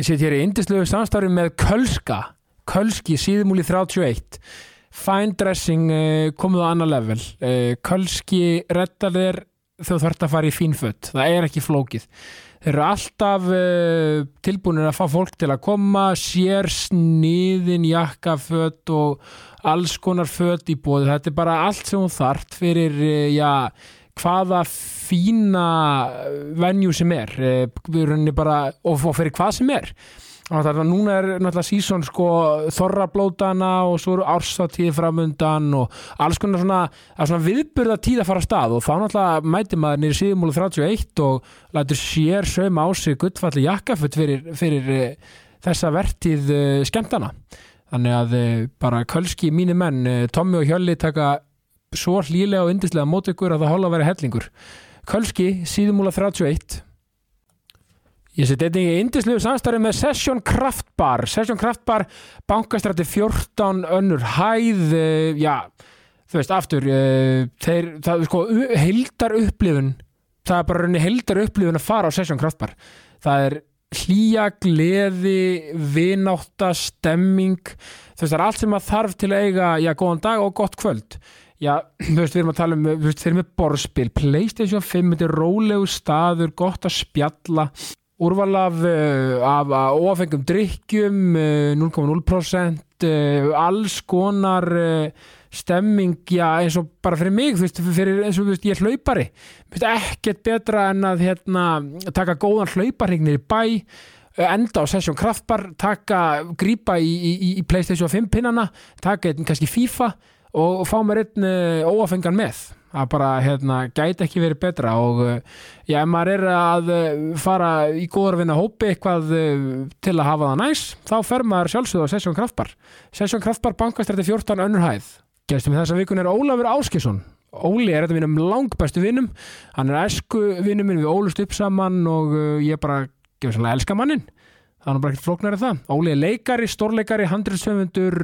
Ég set hér í indislegu samstarfi með Kölska Kölski síðumúli 31 Fine dressing uh, komið á annar level. Uh, Kölski reddar þér þú þarft að fara í fínfött það er ekki flókið. Þeir eru alltaf uh, tilbúinir að fá fólk til að koma sér sniðin jakkafött og alls konar fött í bóði þetta er bara allt sem hún þart fyrir uh, já, hvaða fína venju sem er henni bara og, og fyrir hvað sem er. Það er núna er náttúrulega sísón sko þorrablótana og svo eru árstátíði framundan og alls konar svona, svona viðburða tíð að fara að stað og þá náttúrulega mæti maður nýri síðumúlu 31 og lætur sér sögum á sig guttfalli jakkafutt fyrir, fyrir uh, þessa vertíð uh, skemmtana. Þannig að bara kölski mínir menn, Tommi og Hjölli taka svo hlýlega og yndislega mót ykkur að það hóla að vera hellingur. Kölski síðumúla 31 Ég seti einnig í indislegu samstarfi með Session Craft Bar. Session Craft Bar, bankastrætti 14 önnur hæð uh, já, þú veist, aftur uh, þeir, það er sko heildar upplifun, það er bara rauninni heildar upplifun að fara á Session Craft Bar. Það er hlýja, gleði vinátta, stemming þú veist, það er allt sem að þarf til að eiga, já, góðan dag og gott kvöld Já, þú veist, við erum að tala um, þú veist, þeir eru með borðspil, Playstation 5, þetta er rólegu staður, gott að spjalla, úrval af, uh, af óafengum drikkjum, uh, 0,0%, uh, alls konar stemming, já, eins og bara fyrir mig, þú veist, fyrir, eins og þú veist, ég er hlaupari, þú veist, ekkert betra en að, hérna, taka góðan hlauparregnir í bæ, enda á Session Kraftbar, taka, grípa í, í, í Playstation 5 pinnana, taka kannski FIFA og fá mér einn uh, óafengan með að bara hérna, gæti ekki verið betra og uh, já, ef maður er að uh, fara í góður vinna hópi eitthvað til að hafa það næs þá fer maður sjálfsögðu á Session Kraftbar Session Kraftbar bankastrætti 14 önnur hæð. Gestum þess að vikun er Ólafur Áskesson Óli er þetta mínum langbæstu vinnum hann er esku vinnum minn við ólust upp saman og ég bara gefur sannlega elska mannin það er bara ekkert flóknar en það. Óli er leikari, stórleikari, handriðsöfundur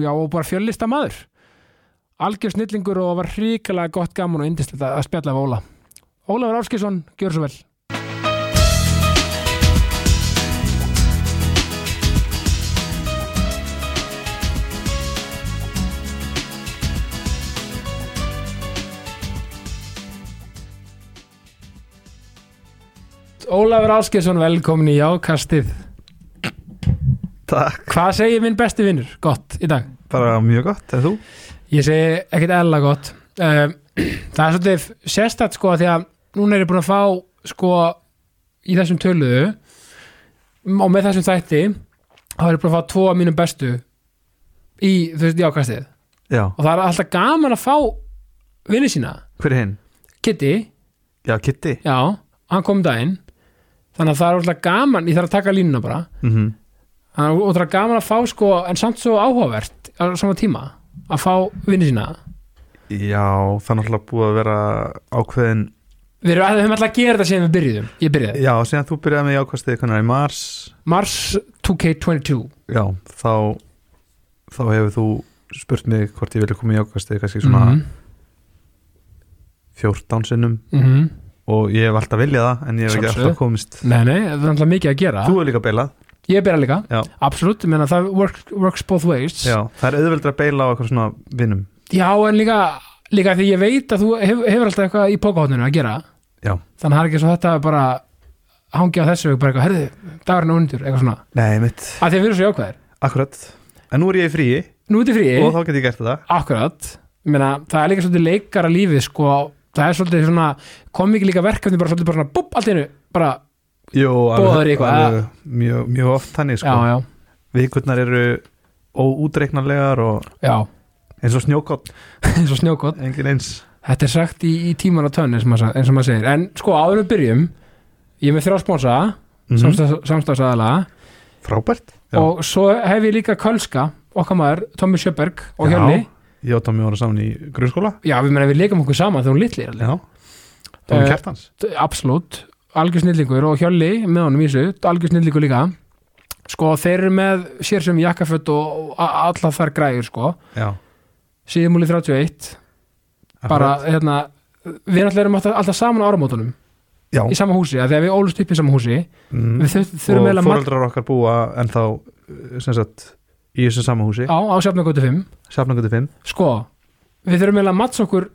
já og bara fjöllista maður algjör snillingur og var hrikalega gott gaman og indist að spjalla af Óla. Ólafur Áskesson, gjör svo vel. Ólafur Áskesson, velkomin í Jákastið. Takk, Hvað segir minn besti vinnur? Gott í dag. Bara mjög gott, eða þú? Ég segi ekkert eðla gott. Um, Það er svolítið sérstætt sko því að núna er ég búin að fá sko í þessum töluðu og með þessum þætti þá er ég búin að fá tvo af mínum bestu í veist jákastið Já, og það er alltaf gaman að fá vinni sína. Hver er hinn? Kitty, Já, Kitty. Já, hann kom um daginn. Þannig að það er alltaf gaman ég þarf að taka línuna bara. Mm Þannig að- það er gaman að fá sko en samt svo áhugavert á sama tíma að fá vinni sína? Já, það er náttúrulega búið að vera ákveðin Við höfum alltaf að gera þetta síðan við byrjuðum. Ég byrjaði. Já, síðan þú byrjaði með jákvæðstið hvernig í mars? Mars 2K22 Já, þá þá hefur þú spurt mig hvort ég vilja koma í jákvæðstið kannski svona Mhm, 14 sinnum. Mhm. og ég hef alltaf viljað það en ég hef ekki Sjálfsögðu. alltaf komist. Nei, nei, það er alltaf mikið að gera. Þú er líka beilað Ég byrja líka, Já, absolutt, ég meina það works, works both ways. Já, það er auðveldur að beila á eitthvað svona vinnum Já, en líka, líka því ég veit að þú hef, hefur alltaf eitthvað í pókahotninu að gera. Já, Þannig að það er ekki svo þetta bara hangi á þessu bara eitthvað, herðu, dagurinn er undir eitthvað svona, nei, mitt, að því að við erum svo jákvæðir. Akkurat. En nú er ég í fríi. Nú er þetta frí, og þá get ég gert þetta. Akkurat. Ég meina, það er líka svolítið leikara lífið sko, það er svolítið svona kom ekki líka verkefni bara svolítið bara svona búpp, allt í einu, bara, Jú, Boðaður í eitthvað, mjög, mjög oft þannig sko. já, já, Vikurnar eru óútreiknarlegar og já. eins og snjókott, eins og snjókot engin eins. Þetta er sagt í, í tíman og tönn eins og maður, segir. En sko áður við byrjum Ég er með þrjá sponsa mm mm Samstagsaðalega Frábært Já. Og svo hef ég líka Kölska Okkar maður, Tommy Sjöberg og Já. Hjörli Ég og Tommy voru saman í grunnskóla. Já, við meina við leikum okkur saman þegar hún litli Já, Tommy Eh, Kjartans. Absolutt, algjör snillingur Og Hjörli með honum í þessu, algjör snillingur líka. Sko þeir eru með sér sem jakkaföt og og a- allar þar græður sko. Já, Síðumúli 31 Bara, hérna Við erum alltaf, alltaf saman á áramótunum. Já. Í sama húsi, að við ólust upp í sama húsi. Mm. við þurf- þurfum og eiginlega mat- fóreldrar okkar búa en þá sagt í þessu sama húsi. Á, á Sjafnagötu 5 Sjafnangötu 5 sko, við þurfum eiginlega að matsa okkur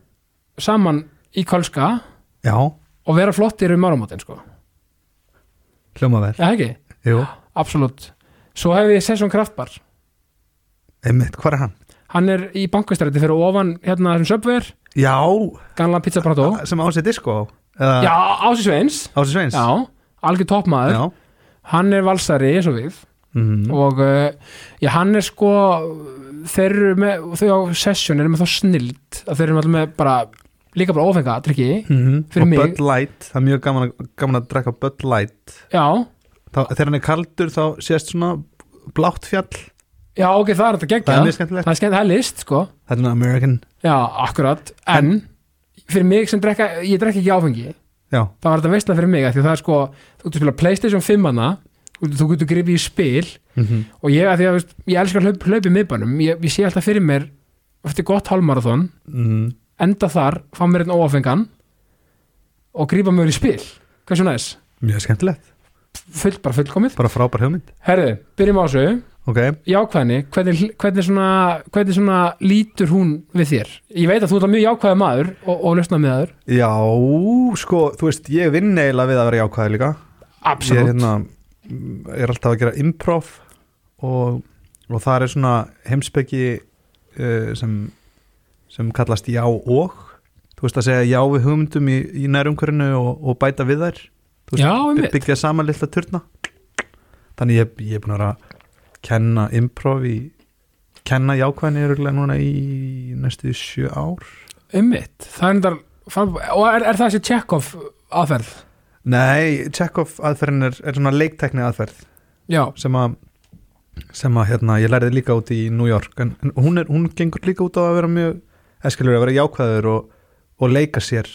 saman í Kölska. Já, og vera flottir um áramótin sko, hljóma vel. Eða ekki? Jú. Absolutt, svo hefði ég Sesson Kraftbar einmitt, hvað er hann? hann er í bankastræti fyrir ofan hérna þessum söpver, já, ganla pizza prato sem ásið disko eða já, Ási Sveins. Ásið Sveins. Já, algjör toppmaður. Já. hann er valsari eins og við. Mm. og uh, já, hann er sko þeir eru með, þau á session eru með þá snild að þeir eru með bara líka bara ófenga drikki Mm Fyrir og mig- Bud Light, það er mjög gaman að, gaman að drekka Bud Light. Já, þá, þegar hann er kaldur þá sést svona blátt fjall, já ok, það er þetta það geggja er mjög skemmtilegt. Það er skemmt, það er list sko. Þetta er American, já, akkurat, en, fyrir mig sem drekka, ég drekka ekki áfengi já, það var þetta veistlega fyrir mig af því að það er sko, þú getur spila Playstation 5 hana þú þú getur gripið í spil mm og ég, af því að veist, ég elskar hlaup, hlaup í miðbænum ég, ég sé alltaf fyrir mér eftir gott hálfmarathon mm. Enda þar, fá mér einn óafengan og grípa mér í spil. Hversu næs, mjög skemmtilegt, full, bara fullkomið. Bara frábær hugmynd. Herðu, byrjum á þessu. Ok, jákvæðni, hvernig, hvernig, svona, hvernig svona lítur hún við þér? Ég veit að þú ert mjög jákvæða maður og, og lausna með þaður, já, sko þú veist, ég vinn eiginlega við að vera jákvæði líka. Ég er absolutt. hérna er alltaf að gera improv og, og það er svona heimspeki uh, sem sem kallast já og. Þú veist að segja já við hugmyndum í, í nærumkörinu og, og bæta við þær. Þú veist, já, einmitt, byggja saman lilla turna. Þannig ég, ég er búin að vera að kenna improv í kenna jákvæðinni öruglega núna í næstu sjö ár. Einmitt. Það er endar, og er, er það þessi check-off aðferð? Nei, check-off aðferðin er, er svona leiktekni aðferð. Já, sem að sem að hérna, ég lærði líka út í New York en, en hún, er, hún gengur líka út á að vera mjög eskilur að vera jákvæður og, og leika sér.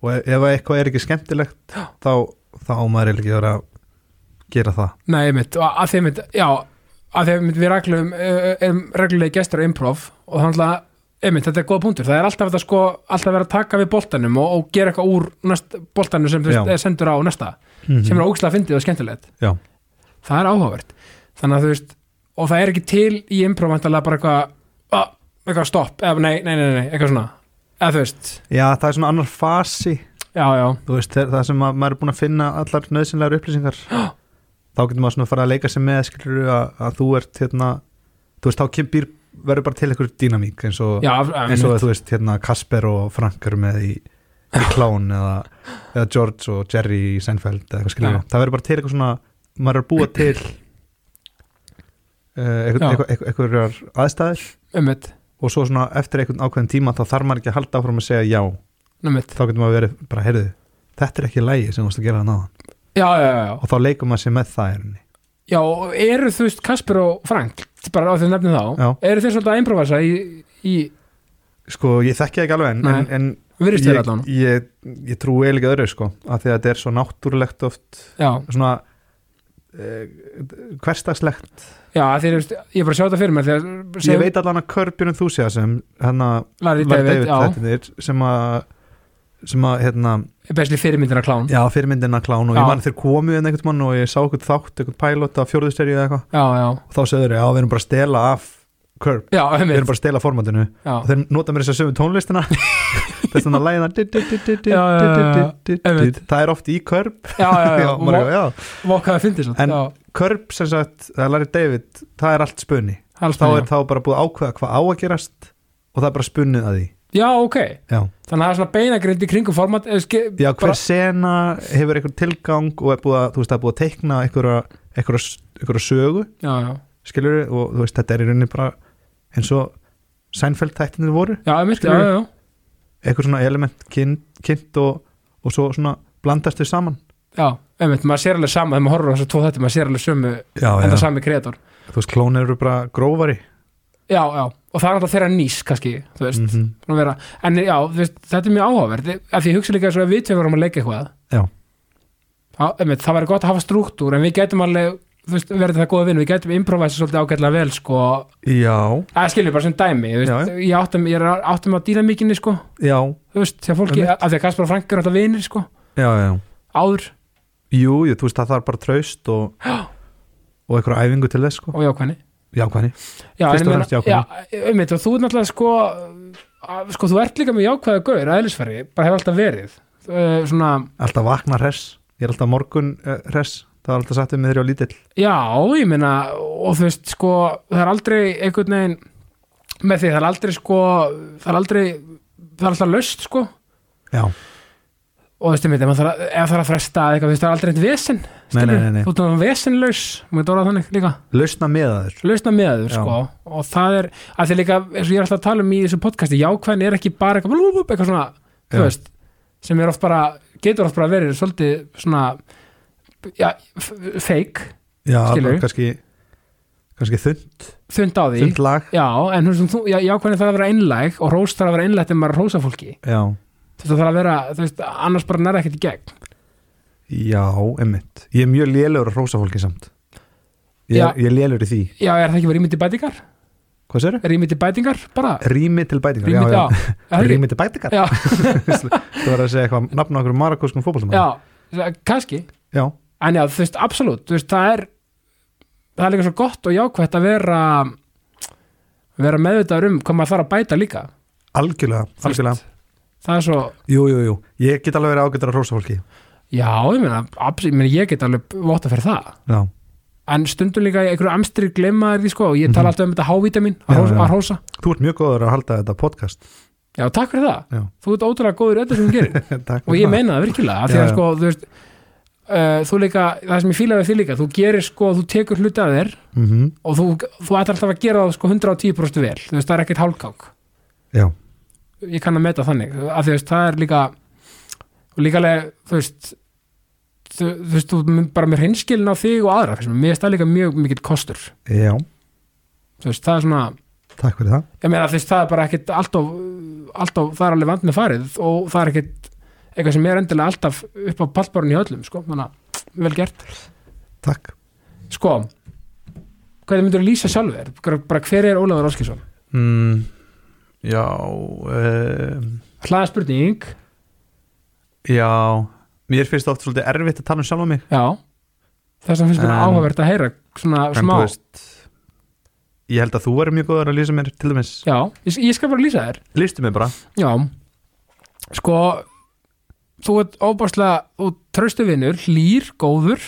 Og ef, ef eitthvað er ekki skemmtilegt þá, þá maður eiginlega ekki að vera að gera það. Nei, einmitt, og að einmitt já, að einmitt við reglum erum reglulegi gestur á improv og þannig að einmitt, þetta er góða punktur, það er alltaf þetta sko, alltaf verið að taka við boltanum og, og gera eitthvað úr næst, boltanum sem þú er sendur á næsta mm sem er ógslag fyndið og skemmtilegt. Já. það er áhugavert. Þannig að þú veist, og það er ekki til í improv bara eitthvað eitthvað stopp, eða nei, nei, nei, nei, eitthvað svona eða þú veist, Já, það er svona annar fasi já, já þú veist, þegar- það sem að maður er búin að finna allar nöðsynlegar upplýsingar þá getur maður svona að fara að leika sig með skilur að, að þú ert hérna þú veist, þá kem- býr, verður bara til einhver dýnamík eins og, já, eins og þú veist, hérna Kasper og Frank eru með í, í klán eða, eða George og Jerry í Seinfeld eða eitthvað skilur Já. það verður bara til eitthvað svona maður er að búa til uh, eitthvað, Já. eitthvað, eitthvað, eitthvað aðstæður ummitt, og svo svona eftir einhvern ákveðin tíma þá þarf maður ekki að halda áfram að segja já. Ummitt þá getur maður verið bara, heyrðu þetta er ekki lægi sem þú varst að gera náðan já, já, já, já, og þá leikum maður sér með það er henni já, eru þú veist Kasper og Frank, bara á því að nefnum þá eru þeir svolítið að improvisa í, í sko, ég þekki það ekki alveg en, en, en ég, ég, ég trúi eiginlega öðru sko, af því að þetta er svo náttúrulegt oft. Já, svona eh, hverstagslegt já, þeir, ég er bara að sjá þetta fyrir mér þegar ég veit allan að Körbjörn Enthusiasm hérna Larry David, David sem að sem að hérna, bestli fyrirmyndina klán já fyrirmyndina klán og Já. ég man þeir komu en einhvern mann og ég sá eitthvað þátt, eitthvað pilot af fjórðusteri eða eitthvað. Og þá sögður ég, já við erum bara að stela af já, við erum bara að stela formatinu já, og þeir nota mér þess að sömu tónlistina þess að lægina Já, já, já, einmitt. það er oft í Curb já, já, já, vokkaði fyndið svo En- Curb sem sagt, það er Larry David það er allt spunni, þá er þá bara búið ákveða hvað á að gerast og það er bara spunnið að því. Já, ok. Þannig að það er svona beinagrind í kringum format já hver sena hefur einhver tilgang og er þú veist, það er búið að teikna einhverja, sögu. Skilur og þú veist, þetta er í rauninni bara eins og Seinfeld þættinir voru. Já, ummitt, já, já, já eitthvað svona element kynnt, kynnt og, og svo svona blandast þau saman Já, einmitt, maður sér alveg sama þegar maður horfir á þessu tvo þetta, maður sér alveg sömu já, en það sami kreator þú veist, klónir eru bara grófari Já, já, og það er alltaf þeirra nýs kannski, þú veist, -hmm. mm. vera, en já, veist, þetta er mjög áhugaverð af því ég hugsa líka að við tveim vorum að leika eitthvað Já. Já, einmitt, það væri gott að hafa struktúr en við gætum alveg, þú veist, verið það góða vinn við gætum improvisa svolítið ágætlega vel sko, já, að skilju bara sem dæmi þú veist, Já, ég áttum, ég er áttum á dýnamíkinni sko, já, þú veist, þegar fólki, Einmitt. af því að Kaspar og Frank eru alltaf vinir sko, já, já. Áður. Jú, jú, þú veist það þarf bara traust og, Já. og eitthvað æfingu til þess sko. og jákvæðni. Jákvæðni, Já, Fyrst en og ég fremst meina- Já, einmitt, og þú er náttúrulega sko að- sko, þú ert líka með jákvæða gaur eðlisfæri, bara hefur alltaf verið. Uh, svona, alltaf vakna hress. Ég er alltaf morgun uh, hress það er alltaf sagt um þegar ég var lítill. Já, ég meina og þú veist, sko, það er aldrei einhvern veginn með því, það er aldrei sko, það er aldrei það er alltaf löst, sko. Já, og þú veist, ég meina, ef það er, það er að fresta eitthvað, veist, það er aldrei eitt vesen Nei, nei, nei, þú ert vesenlaus, maður dóra þannig líka? Lausna með þaður lausna með þau, Já. sko. Og það er, að því líka, eins og ég er alltaf að tala um í þessu podcasti, jákvæðin er ekki bara eitthvað, blú, blú, eitthvað svona, þú veist sem er oft bara, getur oft bara verið svolítið svona já, f- fake, já, kannski kannski þund, þund á því. Þund lag. Já, en þú já, jákvæðin þarf að vera einlæg og rós þarf að vera einlægt en maður að rósa fólki? Já, það þarf að vera, þú veist, annars bara nærða ekkert í gegn. Já, emmitt ég er mjög lélegur að hrósa fólki samt. Ég, er- ég er lélegur í því. Já, er það ekki verið til bætingar? hvað sér er rými til bætingar, bara? Rými til bætingar Rými, já, já. Er? Rými til bætingar. Já, Þú var að segja eitthvað nafn á okkur marakóskum fótboltamann já, kannski. Já, en já, þú veist, absolutt þú veist, það er það er líka svo gott og jákvætt að vera vera meðvitaður um hvað maður þarf að bæta líka. Algjörlega, Þú veist, algjörlega. það er svo, Jú, jú, jú, ég get alveg verið ágættur að hrósa fólki. Já, ég meina, ég, get alveg votta fyrir það. Já, en stundum líka einhverju amstri glemma þér því sko og ég tala Mhm. alltaf um þetta hávítamin að, að hrósa, þú ert mjög góður að halda þetta podcast. Já, takk fyrir það. Já, þú ert ótrúlega góður öllu sem þú gerir. Og ég meina það virkilega, af því að sko uh, þú líka, það sem ég fíla við því líka þú gerir sko, þú tekur hluti að þér mm -hmm. og þú, þú ætlar alltaf að gera það sko 110% vel, þú veist, það er ekkert hálkák Já, ég kann að meta þannig. Af því að það er líka líka alveg, þú veist þú, þú veist, þú bara með hreinskilin á þig og aðra, finnst mér, það líka mjög mikill kostur, já, þú veist, það er svona takk fyrir það. ég meina, þú veist, það er bara ekkit alltof, alltof, það er alveg vand með farið og það er ekkit eitthvað sem er endilega alltaf upp á pallborun í öllum, sko, þannig að vel gert, Takk. Sko hvernig myndur þú lýsa sjálfur, bara, bara hver er Ólafur Áskilsson? mm, Já um, Hlaða spurning, Já Mér finnst oft svolítið erfitt að tala um sjálf mig. Já. Þess að finnst mér áhugavert að heyra svona smá, veist Ég held að þú væri mjög góður að lýsa mér til dæmis. Já, ég, ég skal bara lýsa þér. Lýstu mér bara. Já, sko þú ert óbáslega þú traustu vinnur, hlýr, góður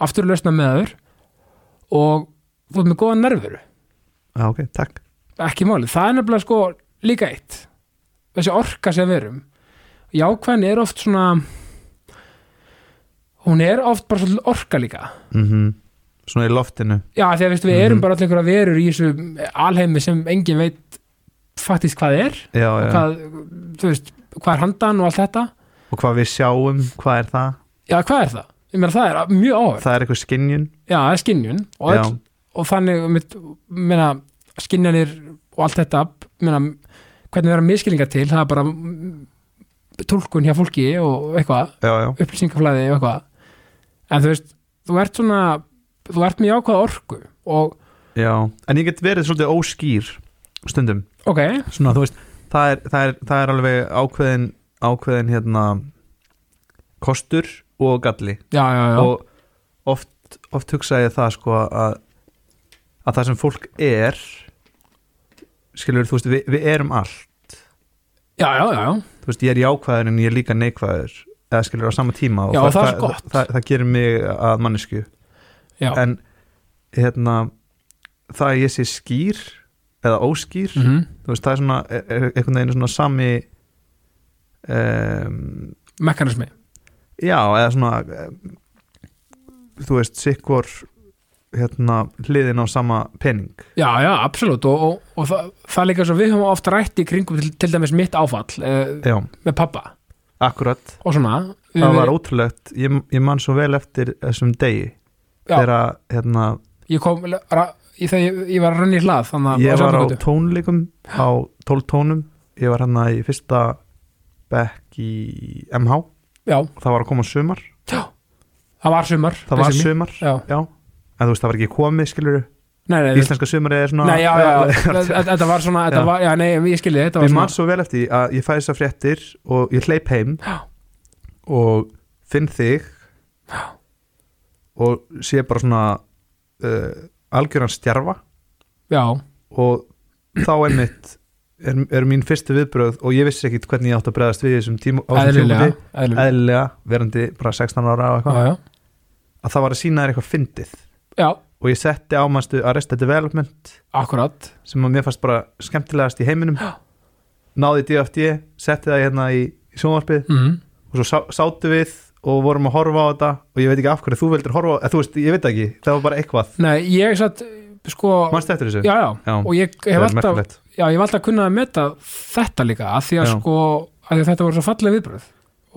aftur lausna með þur og þú ert með góða nervur. Já, ok, takk. Ekki máli, það er nefnilega sko líka eitt. Þessi orka sem við erum. Jákvæðin er oft svona hún er oft bara svolítið orka líka. Mm Svona í loftinu. Já, því að við erum Mhm. bara allir einhverja verur í þessu alheimi sem engin veit faktist hvað er Já, já. hvað, veist, hvað er handan og allt þetta Og hvað við sjáum, hvað er það? Já, hvað er það? Ég meina, það er mjög áhverð. Það er eitthvað skinjun Já, það er skinjun og, öll, og þannig, mitt, meina, skinjanir og allt þetta, meina, hvernig vera miskilningar til, það er bara túlkun hjá fólki og eitthvað, upplýsingaflæði og eitthvað. En þú veist, þú ert svona, þú ert með jákvæða orku og, já En ég get verið svolítið óskýr stundum ok, Svona, veist Það er, það er, það er alveg ákveðin ákveðin hérna kostur og galli. Já, já, já, og oft, oft hugsa ég það sko að, að það sem fólk er skilur þú veist við, við erum allt. Já, já, já, þú veist ég er jákvæður en ég er líka neikvæður eða skilur á sama tíma og Já, það gott. það, það, það gerir mig að mannesku já. en hérna það að ég sé skýr eða óskýr Mm þú veist það er svona er, er einhvern veginn svona sami um, Mekanismi. já eða svona um, þú veist sikkor hérna hliðin á sama pening. Já, já, absolutt og, og, og það, það líka svo við höfum oft rætt í kringum til, til dæmis mitt áfall já, með pappa akkurat. Og svona það var ótrúlegt, ég, ég man svo vel eftir þessum degi Já. þegar hérna, ég kom ra, ég, ég, ég var renna í hlað ég var á tónleikum á 12 tónum ég var hérna í fyrsta bekk í MH já, það var að koma sumar. Það var sumar það var sumar, já. já. En þú veist það var ekki komið skilur íslenska sumari er svona nei, já, já, þetta var svona þetta Já. var, já, nei, ég skilji þetta var Ég svona man svo vel eftir að ég fæði þessar fréttir og ég hleyp heim Já. og finn þig og sé bara svona uh, algjöran stjarfa. Já, og þá einmitt er, er mín fyrstu viðbröð og ég vissi ekkit hvernig ég átt að bregðast við þessum tíma á eðlilega, verandi bara 16 ára og eitthvað, Já, já, að það var að sína þér eitthvað fyndið. Já, og ég setti ámannstu Arrested Development. Akkurat. Sem að mér fannst bara skemmtilegast í heiminum. Náði DFD, setti það hérna í, í sjónvarpið. Mm. og svo sá, sátu við og vorum að horfa á þetta. Og ég veit ekki af hverju þú vildir horfa á eða, þú veist, ég veit ekki, það var bara eitthvað. Nei, ég satt, sko? Já, já, Já, og ég hef alltaf merkilegt. Já, ég hef alltaf kunnað að meta þetta líka að því að Já. sko, að því að þetta voru svo falleg viðbröð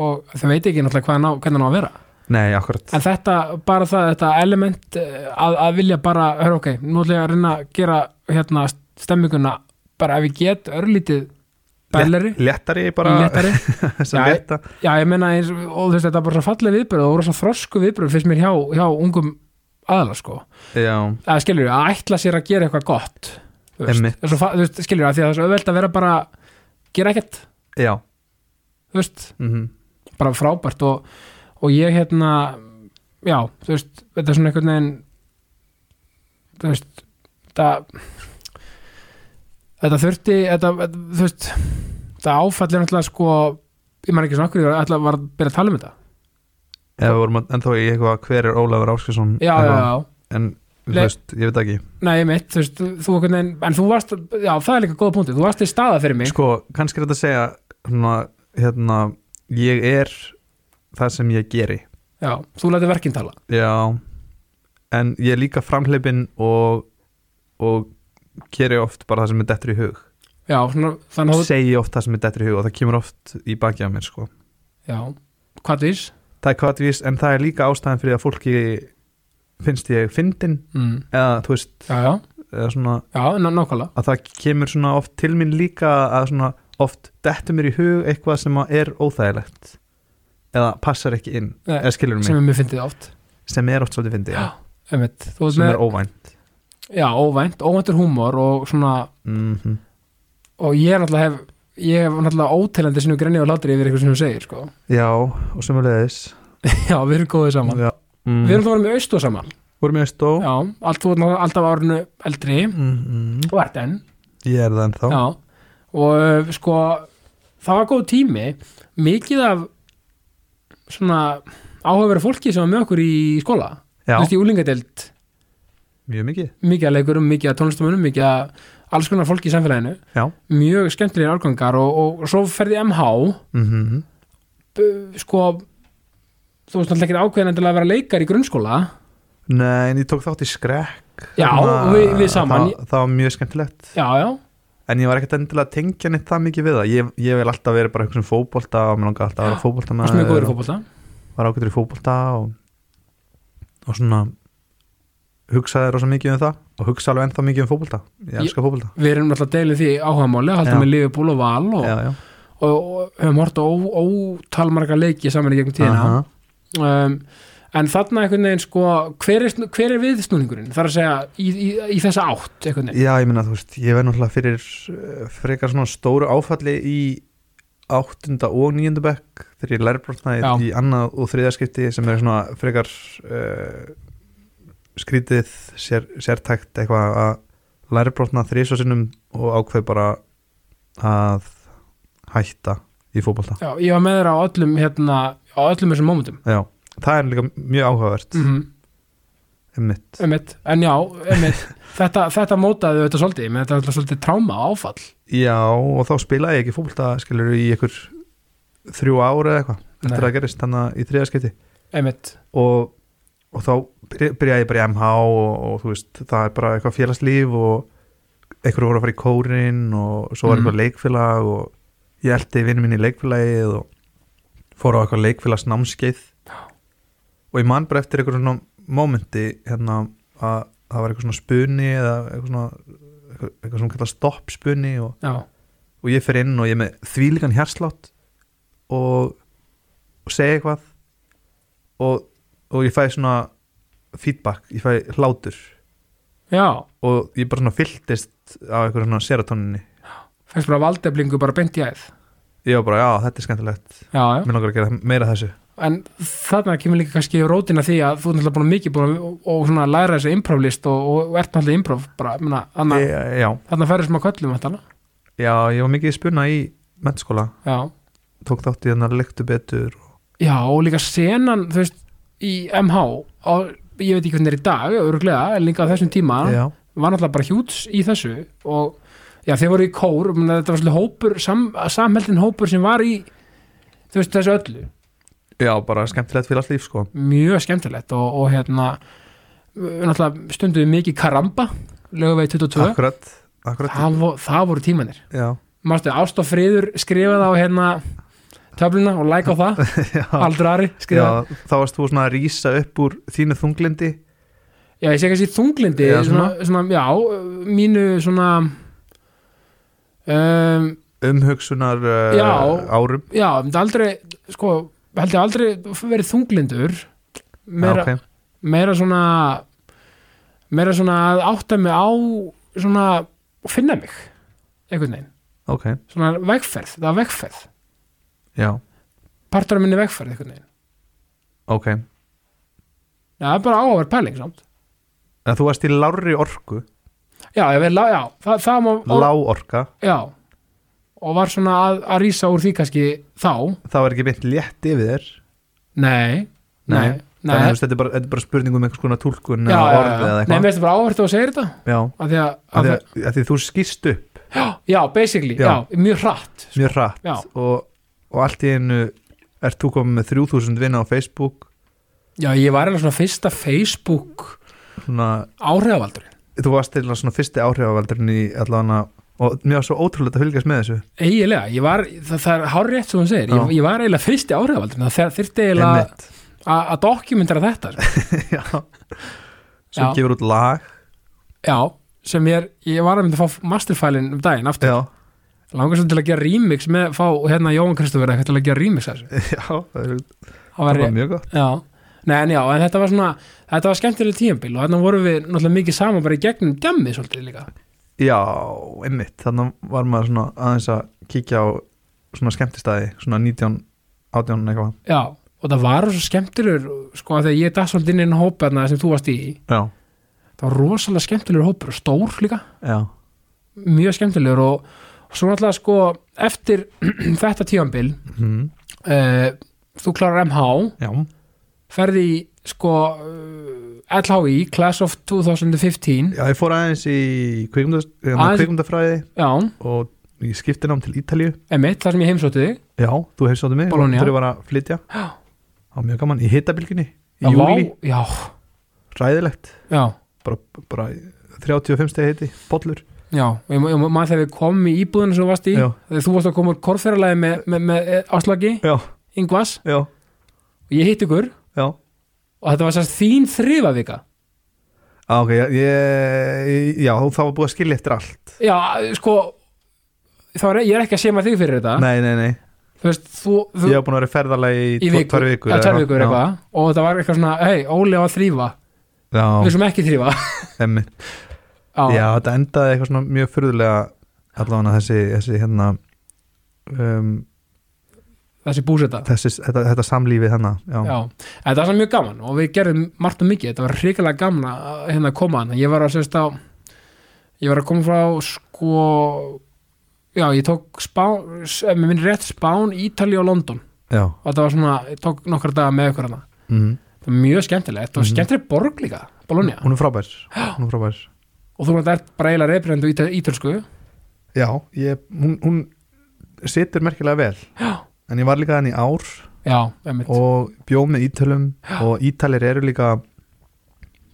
og þau veit ekki náttúrulega hvað ná, hvernig það á að vera. Nei, akkurat. En þetta, bara það, þetta element eh, að, að vilja bara, hör ok nú ætla ég að reyna að gera hérna stemminguna, bara ef ég get örlítið bælari, Léttari bara. Léttari. Sem Já, já, ég eins, og þú veist, þetta er bara svo falleg viðbröð og voru svo þrosku viðbröð fyrst mér hjá, hjá ungum aðla, sko. Já, að skilur að ætla sér að gera eitthvað gott við, að því að það er svo auðvelt að vera bara gera ekkert, mm bara frábært og, og ég hérna já, þú veist, þetta er svona einhvern veginn þú veist þetta þetta þurfti þetta, þú veist það áfallir náttúrulega sko ég man ekki svona okkur, ég var að byrja að tala um þetta. Eða við vorum ennþá í eitthvað hver er Ólafur Áskesson já, já, já, En, veist, ég veit ekki. Nei, mitt, þú veist þú einhvern veginn, en þú varst, já, það er líka góða punkti þú varst í staða fyrir mig. Sko, kannski er þetta að segja svona, hérna, ég er það sem ég geri. Já, þú lætur verkinn tala. Já En ég er líka framhleypin og og geri oft bara það sem er dettur í hug. Já, svona, þannig að segi oft það sem er dettur í hug og það kemur oft í baki af mér sko. Já, hvað vís það er kvartvís en það er líka ástæðan fyrir að fólki finnst ég fyndin mm. eða þú veist já, já, eða svona, já, að það kemur svona oft til mín líka að svona oft dettur mér í hug eitthvað sem er óþægilegt eða passar ekki inn Nei, eða skilur mig, sem er mjög fyndið oft. Sem er oft svolítið fyndið sem með, er óvænt. Já, óvænt, óvæntur húmor og svona, mm og ég er náttúrulega hef ég hef náttúrulega óteljandi sinu grenni og hlátri yfir eitthvað sem þú segir, sko. Já, og sem er leiðis já, við erum góðið saman. Já. Mm. við erum það varum með austu saman. Vorum ég stó já, allt, alltaf árinu eldri. Mm og ert enn. Ég er það ennþá. Já, og uh, sko það var góð tími. Mikið af svona áhugaverið fólki sem var með okkur í skóla. Þú veist, í úlingadelt mjög mikið. Mikið að leikurum, mikið að tónlistamunum mikið að alls konar fólki í samfélaginu. Já. Mjög skemmtilegir árgangar og, og, svo ferði MH mm b- sko þú veist náttúrulega ekki ákveðin endilega að vera leikar í grunnskóla. Nei, en ég tók þátt í skrekk. Já, Þarna- við- við saman. það, það var mjög skemmtilegt. Já, já, En ég var ekkert endilega að tengja neitt það mikið við það. Ég, ég vil alltaf vera bara eitthvað sem fótbolta og mér langar alltaf að vera fótbolta varst mjög góður í fótbolta? Var ágættur í fótbolta og, og svona hugsaði rosa mikið um það og hugsa alveg ennþá mikið um fótbolta. Ég elska fótbolta. við erum náttúrulega deilin því áhugamáli að Já. með Liverpool og Val og, Já, já. og, og höfum hort á ótalmarga leiki saman í gegnum tíðina. Aha. Um, en þarna einhvern veginn sko hver er, hver er viðsnúningurinn? Þar að segja í, í, í þessa átt einhvern veginn? Já, ég meina þú veist, ég verð náttúrulega fyrir uh, frekar svona stóru áfalli í áttunda og nýjönda bekk þegar ég lærbrotnaði Já. í annað og þriðaskipti sem er svona frekar uh, skrítið sér, sértækt eitthvað að lærbrotna þrísvarsinnum og ákveð bara að hætta í fótbolta. Já, ég var með þér á öllum hérna, á öllum þessum mómentum. Já, það er líka mjög áhugavert. Mm -hmm. einmitt. einmitt, en já, einmitt. Þetta, þetta mótaði þetta svolítið. Menn þetta er alltaf svolítið tráma og áfall. Já, og þá spilaði ég ekki fótbolta skilur í einhver þrjú ára eða eitthvað eftir að gerist þannig í þriðaskipti einmitt, og, og þá byrja- byrjaði ég bara í MH og, og þú veist, það er bara eitthvað félagslíf og einhverju voru að fara í kórin og svo var Mhm. eitthvað leikfélag og ég eldi vinnu mín í leikfélagið og fór á eitthvað leikfélags námskeið og ég man bara eftir eitthvað svona momenti hérna að það var eitthvað svona spunni eða eitthvað svona eitthvað, eitthvað svona kallar stopp spunni og, og ég fer inn og ég er með þvílíkan hjarslátt og, og segja eitthvað og, og ég fæ svona feedback, ég fæ hlátur. Já. Og ég bara svona fylltist af eitthvað svona serotoninni fæst bara valdeflingu bara beint í æð. Ég var bara, já, þetta er skemmtilegt. Já, já, mér langar að gera meira þessu. En þarna kemur líka kannski rótina því að þú er náttúrulega búin mikið búin og, og svona læra þessi improvlist og, og, og ert náttúrulega improv bara, menna, e, já, þarna færður sem að köllum þetta já, ég var mikið í spunna í mennskóla, já, tók þátt í þannig að lektu betur og, já, og líka senan þú veist, í MH og ég veit ekki hvernig er í dag, öruglega en líka á þessum tíma, já, var náttúrulega bara hjúts í þessu og já, þeir voru í kór menna, þetta var svolítið hópur, sam, samheldin hópur sem var í veist, þessu öllu. Já, bara skemmtilegt fyrir allt líf sko. Mjög skemmtilegt og, og hérna stunduðu mikið karamba löguvegi 22 akkurat, akkurat. Það, vo, það voru tímanir já, Mástu, Ást og Friður skrifaði á hérna töfluna og like á það. Já, Aldur Ari skrifaði. Já, þá varst þú svona að rísa upp úr þínu þunglindi. Já, ég sé kannski þunglindi Já, svona, svona, já, mínu svona um, umhugsunar uh, Já. árum. Já, þetta aldrei sko, held ég aldrei verið þunglindur. Meira, já, ok, meira svona meira svona að átta mig á svona, og finna mig einhvern veginn, ok, svona vegferð það var vegferð, já, partur af minni vegferð einhvern veginn, ok. Já, það er bara áhugaverð pæling samt, en þú varst í lári orku já, ég veið, já, það, það má lá orka, já, og var svona að, að rísa úr því kannski þá, það var ekki beint létt yfir þér. Nei nei, Nei. þannig að þetta er bara, þetta er bara spurning um einhvers konar túlkun já, já, já, nei, mér finnst bara áhvertu að segja þetta. Já, af því að, því því að, að því þú skýst upp. Já, basically, mjög hratt mjög hratt. Og, og allt í einu ert þú komið með 3000 vinna á Facebook. Já, ég var eða svona fyrsta Facebook svona, áhrifavaldur þú varst til svona fyrsti áhrifavaldurinn í allavega og mér var svo ótrúlega að fylgjast með þessu. Eiginlega, ég var, það, það er hár rétt sem hún segir, ég, ég var eiginlega fyrsti áhrifavaldur það þyrfti eiginlega að dokumentera þetta sko. já. Svo Já. gefur út lag. Já, sem ég, ég var að mynda að fá masterfælin um daginn aftur, já, langar svo til að gera remix með, fá hérna Jóhann Kristofur eitthvað til að gera remix þessu, já, það er, það var var mjög gott. Já, nei en já, en þetta var svona þetta var skemmtileg tíambil og þarna vorum við náttúrulega mikið saman bara í gegnum djammi svolítið líka. Já, einmitt, þannig var maður svona aðeins að kíkja á svona skemmtistæði, svona 19 18 eitthvað, já, og það var svo skemmtilegur sko þegar ég datt svolítið inn í einn hóp þarna sem þú varst í, já, það var rosalega skemmtilegur hópur og stór líka. Já. Mjög skemmtilegur og, og svo náttúrulega sko eftir þetta tíambil mm. uh, þú klarar MH já, ferði í sko uh, LHI Class of 2015 já, ég fór aðeins í kvikmyndafræði já, og ég skipti nám til Ítalíu. Emitt, þar sem ég heimsótti þig. Já, þú hefði sáttu mig, Bologna. ég var að flytja. Já. á mjög gaman, í hitabilginni í Já, júli, já, ræðilegt já, bara, bara 35 stegi heiti, bollur já og ég, ég, maður þegar við komum í íbúðinu sem þú varst í já, þegar þú varst að koma úr korferðalagi með, með, með eh, áslagi, já, yngvas já, og ég hitt ykkur já. Og þetta var sérst þín þrifavika Á, ok, ég, ég, já, þá var búið að skilja eftir allt. Já, sko er, ég er ekki að sema þig fyrir þetta. Nei, nei, nei, þú veist, þú, þú ég hef búin að vera ferðalagi í, tvær vikur ja, vikur og þetta var eitthvað svona, hei, Óli á að þrýfa Já, við sem ekki þrýfa já, þetta endaði eitthvað svona mjög furðulega allavega þessi, þessi hérna um, þessi búseta. Þessi, þetta, þetta samlífið hérna já. já, þetta var mjög gaman og við gerðum margt og mikið, þetta var hrikalega gaman að hérna koma hann, ég var að sérst á ég var að koma frá sko já, ég tók spán, með minn rétt spán Ítali og London. Já. og þetta var svona, ég tók nokkra daga með ykkur hana. Mm. það var mjög skemmtilegt. Og Mhm. skemmtileg borg líka, Bologna. Hún er frábær. Hún er frábær. Og þú ert bara eiginlega reyfrendu ítölsku. Já, ég, hún, hún situr merkilega vel. Já, en ég var líka þannig ár já, og bjóð með ítölum og ítalir eru líka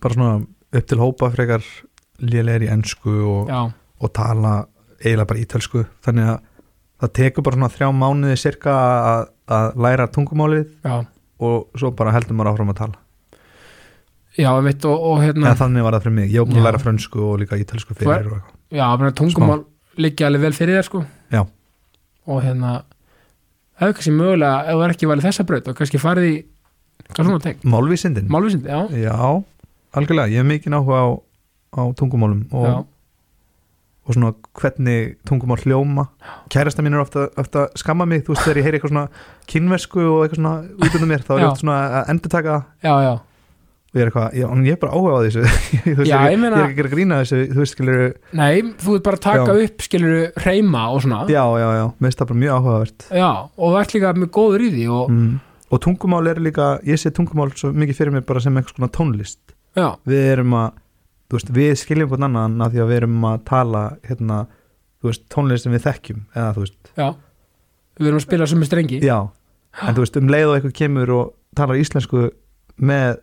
bara svona upp til hópa frekar lélegir í ensku og, og tala eiginlega bara ítölsku. Þannig að það tekur bara svona þrjá mánuði cirka að, að læra tungumálið já, og svo bara heldur maður áfram að tala. Já, einmitt og, og hérna, eða þannig var það fyrir mig, ég Já. að læra frönsku og líka ítölsku fyrir já, tungumál liggja alveg vel fyrir þér sko. Já. og hérna ef kannski mögulega, ef þú er ekki valið þessa braut og kannski farið í, hvað svona tek Málvísindin? málvísindi, já, Já, algjörlega, ég hef mikið áhuga á, á tungumálum og, og svona hvernig tungumál hljóma. Kærasta mín er ofta, ofta skamma mig þú veist þegar ég heyri eitthvað svona kynversku og eitthvað svona út undan mér þá er ég ofta svona að endur taka já, já, og ég er eitthvað, já, ég er bara áhuga á þessu. Þú veist, Já, ég, meina- ég er ekki að grína þessu þú veist skilur, nei, þú ert bara að taka Já. upp skilur reyma og svona. Já, já, já. Mér finnst það bara mjög áhugavert. Já, og þú ert líka með góður í því og, mm. og tungumál er líka, ég sé tungumál svo mikið fyrir mér bara sem eitthvað svona tónlist. Já, við erum að, þú veist, við skiljum hvern annan af því að við erum að tala hérna, þú veist, tónlist sem við þekkjum eða þú veist, já. Við erum að spila sem með strengi. Já. En þú veist, um leið og eitthvað kemur og talar íslensku með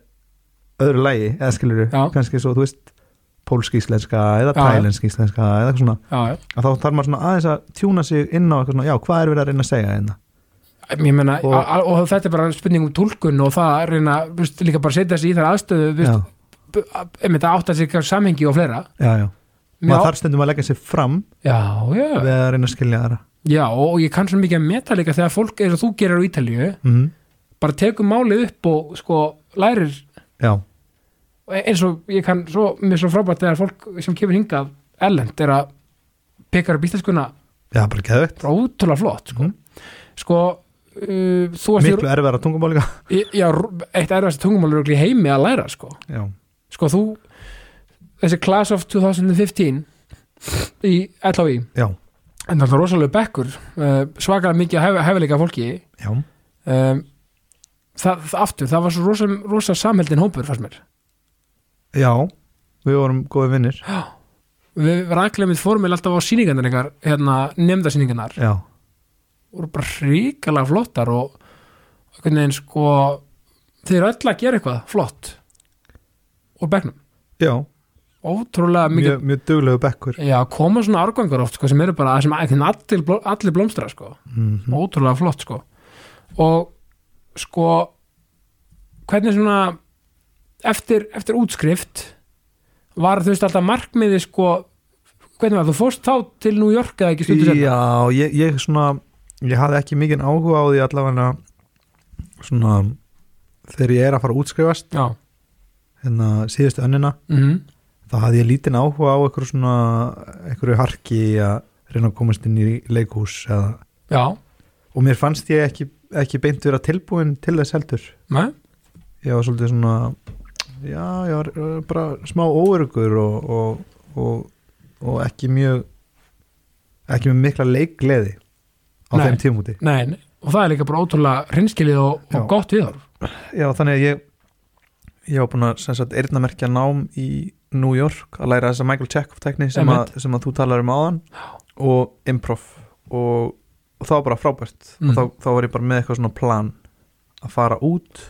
öðru lægi, eða skilur Já. kannski svo, þú veist, pólsk íslenska eða Já, já. tælensk íslenska eða eitthvað svona, Já, já að þá þarf maður svona aðeins að tjúna sig inn á eitthvað svona, já, hvað er verið að reyna að segja hérna? Ég meina, Og- og, og, þetta er bara spurning um túlkun og það að reyna, þú veist, líka bara setja sig í þær aðstöðu, einmitt að átta sig samhengi og fleira já, já, maður þarf stundum að leggja sig fram Já, við að reyna að skilja þeirra já, og ég kann svo mikið að meta líka þegar fólk eins og þú gerir á Ítalíu mm. bara tekur málið upp og sko lærir Já, eins og ég kann svo, mér er svo frábært þegar fólk sem kemur hingað ellend er að pekar upp íslenskuna. Já, bara geðveitt bara ótrúlega flott sko, Mhm. sko uh, þú varst Miklu erfæra tungumál líka. Í, já, eitt erfast tungumál er örugglega í heimi að læra sko, Já, sko þú þessi Class of 2015 í LHI já, en það er rosalega bekkur uh, svakalega mikið hef, hefileika fólki. Já, um, það, aftur, það var svo rosa, rosa samheldin hópur fannst mér. Já Við vorum góði vinnir við ræklega mitt formil alltaf á síningarnar ykkar hérna nefnda síningarnar Já, voru bara ríkalega flottar og einhvern veginn sko þeir eru öll að gera eitthvað flott og bekknum. Já, ótrúlega mikið mjög, mjög duglegu bekkur. Já, koma svona árgangur oft sko, sem eru bara sem allir, allir blómstra sko. mm ótrúlega flott sko. Og sko hvernig svona eftir, eftir útskrift var þú veist alltaf markmiði sko hvernig var, þú fórst þá til New York eða ekki stundu Já, ég, ég svona ég hafði ekki mikið áhuga á því allavega svona þegar ég er að fara að útskrifast já, hérna síðustu önnina mhm. þá hafði ég lítinn áhuga á eitthvað svona eitthvað harki að reyna að komast inn í leikhús eða, já, og mér fannst ég ekki, ekki beint vera tilbúin til þess heldur. Með ég var svolítið svona já, ég var bara smá óörugur og, og, og, og ekki mjög ekki með mikla leikgleði á Nei. þeim tímúti Nei, nei, og það er líka bara ótrúlega hrinskilið og, gott viðhorf. Já, þannig að ég ég var búin að eyrnamerkja nám í New York að læra þessa Michael Chekhov tekni sem, sem að þú talar um áðan og improv. Og, og það var bara frábært. Mm. og þá, þá var ég bara með eitthvað svona plan að fara út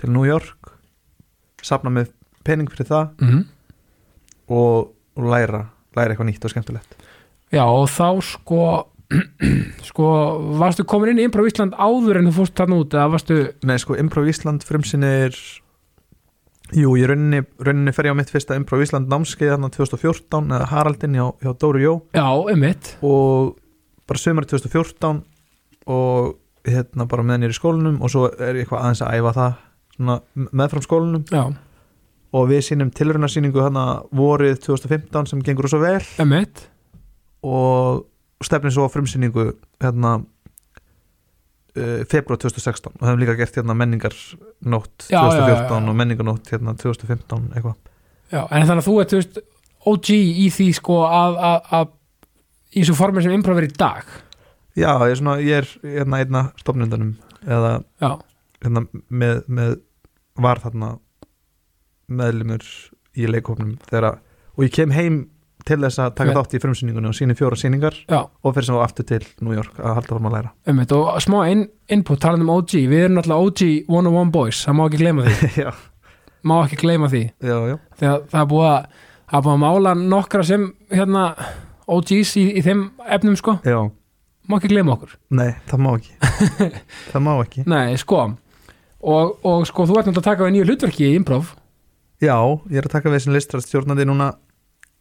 til New York safna með pening fyrir það mm og, og læra læra eitthvað nýtt og skemmtilegt. Já, og þá sko sko, varstu komin inn í Improv Ísland áður en þú fórst þarna út eða varstu, Nei, sko, Improv Ísland frumsinnir Jú, í rauninni, rauninni fer ég á mitt fyrsta Improv Ísland námskeið þarna 2014 eða Haraldin hjá, hjá Dóri Jó. Já, einmitt. Og bara sömur 2014 og hérna bara ég er í skólanum og svo er ég eitthvað aðeins að æfa það svona meðfram skólanum. Já, og við sínum tilraunarsýningu hana vorið 2015 sem gengur svo vel. Einmitt. Og stefnir svo á frumsýningu hérna uh, februar 2016 og hefum líka gert hérna menningarnótt Já, 2014 já, já, já. og menningarnótt hérna 2015 eitthvað. Já, en þannig að þú ert, þú veist, OG í því sko að, að, að í svo formin sem Improv er í dag? Já, ég er svona, ég er hérna einna stofnundunum eða Já, hérna með, með var þarna meðlumur í leikhófnum þegar að, og ég kem heim til þess að taka þátt í frumsýningunni og síni fjóra sýningar já, og fyrir svo aftur til New York að halda fórum að læra. Einmitt og smá in, input talandi um OG, við erum náttúrulega OG 101 boys, það má ekki gleyma því. Já, má ekki gleyma því. Já, já, þegar það er búið að það er búið að mála nokkra sem hérna OGs í, í þeim efnum sko? Já. Má ekki gleyma okkur. Nei, það má ekki. Það má ekki. Nei, sko. Og, og sko, þú ert náttúrulega að taka við nýju hlutverki í improv. Já, ég er að taka við sem listrastjórnandi núna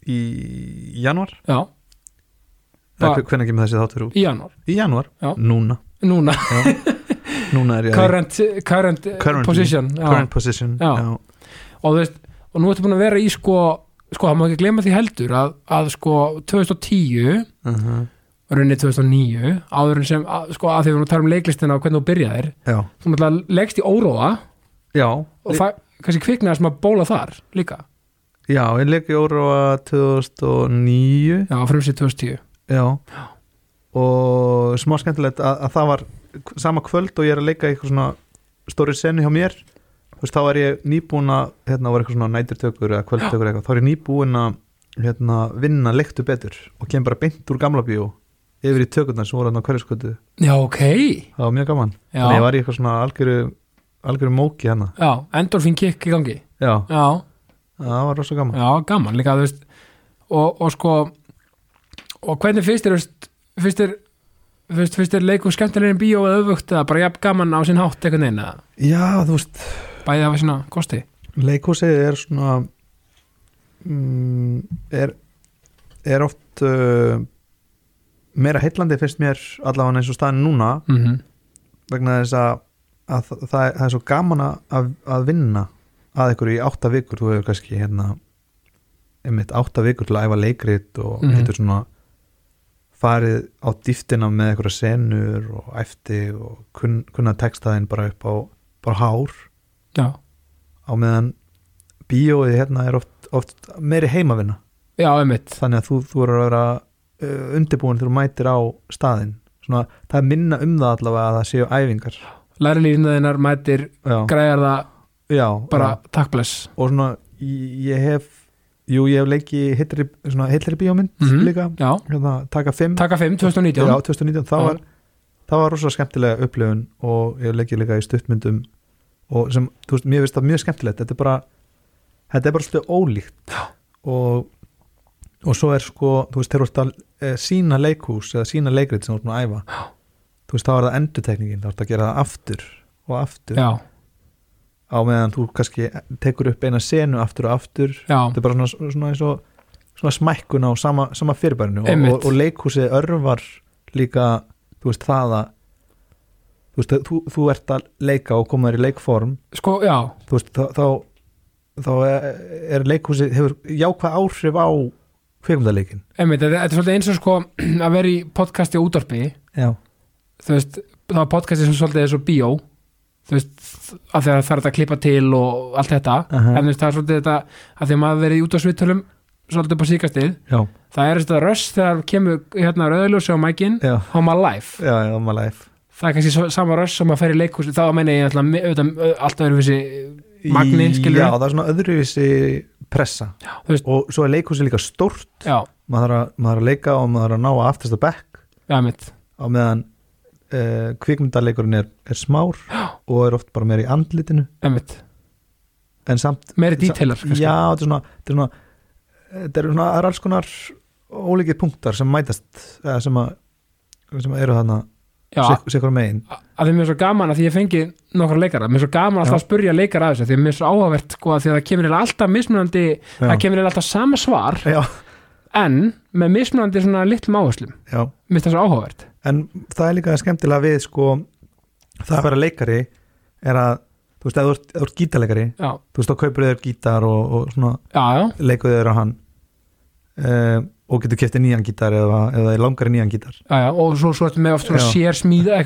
í januar já, Ba- Hvernig kemur þessi þáttur út? í januar, Í januar? Já. Núna. Núna. Já. Núna er ég current, current Currently. position. Já. current position. Já. og þú veist, og nú ertu búin að vera í sko sko, má ekki glemma því heldur að, að sko 2010 uh -huh. runni 2009 áður en sem, að, sko, að því við að tala um leiklistina og hvernig þú byrjaðir þú náttúrulega leggst í óróa já, og það, kannski kviknaði sem að bóla þar líka, já, ég leik í Óróa 2009 já, frumsið 2010 já, og smá skemmtilegt að, að það var sama kvöld og ég er að leika í eitthvað svona stóri senu hjá mér þú veist, þá er ég nýbúin að hérna var eitthvað svona næturtökur eða kvöldtökur eitthvað, þá er ég nýbúin að hérna, vinna leiktu betur og kem bara beint úr gamla bíó yfir í tökurnar sem voru hérna á hverjaskötu já, ok, það var mjög gaman, Já. þannig ég var í eitthvað svona algjöru, algjöru móki hérna. Já, endorfin kick í gangi. Já, já, það var rosa gaman. Já, gaman líka þú veist, og, og sko og hvernig þú veist, finnst þér finnst, finnst þér leikum skemmtilegin bíó eða öfugt eða bara jafn gaman á sinn hátt veginn eða? Já, þú veist, bæði hafa sína kosti leikhúsið er svona mm, er er oft uh, meira heillandi finnst mér allavega eins og staðin núna mm -hmm. vegna þess að, að það, það, er, það er svo gaman að, að vinna að ykkur í átta vikur þú hefur kannski hérna einmitt átta vikur til að æfa leikrit og Mhm. getur svona farið á dýftina með einhverja senur og efti og kun, kunna textaðin bara upp á bara hár já, á meðan bíóið hérna er oft, oft meiri heimavinna. Já, einmitt. Þannig að þú, þú er að vera uh, undirbúin þegar þú mætir á staðinn. Svona, það er minna um það allavega að það séu æfingar. Læri lífnaðinnar mætir já, græjar það já bara já. takk bless. Og svona ég hef jú ég hef leikið hitleri, svona hitleri bíómynd Mhm. líka, já, hérna, taka 5 taka 5, 2019 já, 2019, það Já. var það var rosa skemmtilega upplifun og ég hef leikið líka í stuttmyndum og sem, þú veist, mér finnst það mjög skemmtilegt. Þetta er bara, þetta er bara svolítið ólíkt. Og og svo er sko, þú veist, þegar þú ert að e, sína leikhús eða sína leikrit sem þú nú að æfa Já. þú veist, þá er það endurtekningin, þá ert að gera það aftur og aftur. Já, á meðan þú kannski tekur upp eina senu aftur og aftur. Já, þetta er bara svona, svona og svona smækkun á sama, sama fyrirbærinu. Og, og, og leikhúsið örvar líka, þú veist, það að þú veist, þú, þú ert að leika og koma þér í leikform. Sko, já. Þú veist, þá þá, þá er, er leikhúsið hefur jákvæð áhrif á kveikmyndaleikin einmitt, þetta er svolítið eins og sko að vera í podcasti og útvarpi. Já, þú veist, það var podcasti sem svolítið er svo bíó. Þú veist, að það er þetta að klippa til og allt þetta. Aha. en þú veist, það er svolítið þetta að því að maður verið í útvarpsviðtölum svolítið upp á síkastið já, það er þetta röst þegar kemur hérna rauðljósi á mækin já, á maður live já, maður læf það er kannski sama röst sem að fer í leikhús þá meina ég alltaf, við Magni, skilurðu? já, það er svona öðruvísi pressa. Veist- og svo er leikhúsið líka stórt. Já, maður þarf að, maður þarf að leika og maður þarf að ná að aftast að bekk. Já, á meðan uh, kvikmyndaleikurinn er, er smár og er oft bara meira í andlitinu. En samt meiri dítilar samt, já, þetta er svona þetta er svona, þetta er svona alls konar ólíkir punktar sem mætast sem að sem að eru þarna já, sikur megin. Að því mér er svo gaman að því ég fengi nokkra leikara, mér er svo gaman alltaf Já. að spurja leikara að þessu, því mér er svo áhugavert sko, að því að það kemur alltaf mismunandi það kemur alltaf sama svar já, en með mismunandi svona litlum áherslum. Já. Mér er það svo áhugavert. En það er líka skemmtilega við sko það að vera leikari er að þú veist, ef þú ert, gítarleikari já, þú veist, þá kaupir þér gítar og, og svona já, já, leikuð þér á hann uh, og getur kæftið nýjan gítar eða, eða langar nýjan gítar. Já, já og svo, svo ertu með oft svona sér smíða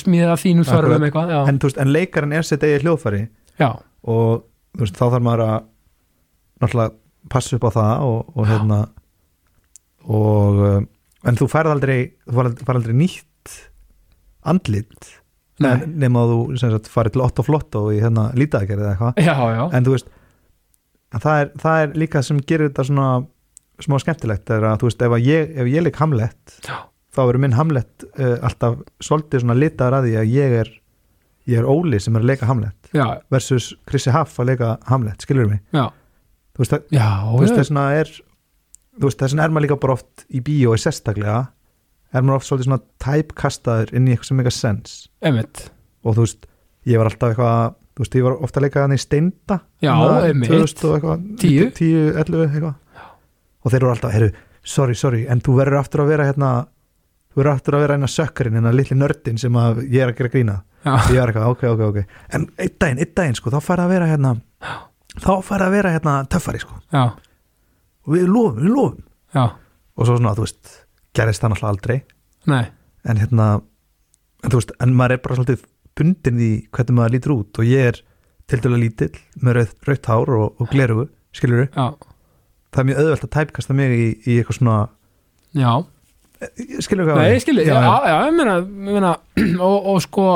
smíða þínum þörfum eitthvað en, veist, en leikarinn er sitt eigið hljóðfæri. Já, og veist, þá þarf maður að náttúrulega passa upp á það og, og hérna og uh, en þú færð aldrei þú færð aldrei, nýtt andlit nema að þú farið til 8 og flott og í hérna lítæðgerð eða eitthvað. En þú veist það er, það er líka sem gerir þetta svona smá skemmtilegt er að þú veist ef, ég, ef ég leik Hamlet Já. þá verður minn Hamlet uh, alltaf svolítið svona litaður að því að ég er ég er Óli sem er að leika Hamlet já, versus Chrissy Huff að leika Hamlet, skilur mig? Já, þú veist, þessna er þú veist þessna er maður líka bara oft í bíói sérstaklega er maður oft svolítið svona typekastaður inn í eitthvað sem eitthvað sens einmitt. Og þú veist, ég var alltaf eitthvað þú veist, ég var ofta að leika hann í steinda. Já, Svona einmitt. 2000 og eitthvað Tíu. 10, 11 eitthvað og þeir eru alltaf, heyrðu, sorry, sorry en þú verður aftur að vera hérna þú verður aftur að vera hérna sökkarinn, hérna litli nördin sem að ég er að gera grína ég er eitthvað, ok, ok, ok. En einn daginn, einn daginn, sko, þá fær að vera hérna þá fær að vera hérna töffari, sko. Já, og við lofum, við lofum. Já, og svo svona, þú veist, gerist það náttúrulega aldrei. Nei, en hérna en þú veist, en maður er bara svolítið bundin í hvernig maður lítur út. Og ég er til dæla lítill með rauð, rautt hár og, og glerugu, skilur já, það er mjög auðvelt að tæpkasta mig í, í eitthvað svona já. Skilur hvað Nei, skilji, já, já, já, ég meina, ég meina og, og sko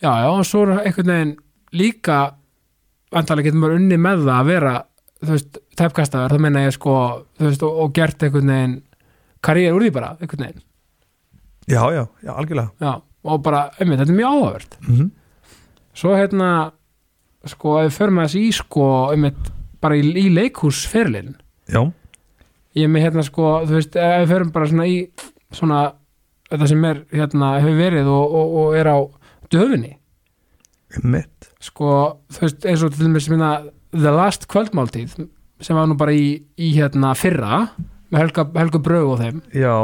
já, já, og svo er einhvern veginn líka vantarlega getur maður unni með það að vera þú veist, tæpkastaður, þá meina ég sko þú veist, og, og gert einhvern veginn karriér úr því bara, einhvern veginn. Já, já, já, algjörlega. Já, og bara, einmitt, þetta er mjög áhugavert. Mm svo hérna sko, ef við förum að þessi í sko einmitt, bara í, í leikhúsferlin já, ég er með hérna sko, þú veist, ef við förum bara svona í svona, þetta sem er hérna, hefur verið og, og, og er á döfinni, mitt sko, þú veist, eins og til dæmis minna, The Last Kvöldmáltíð sem var nú bara í, í hérna fyrra, með Helga, Helga Brögu og þeim, já,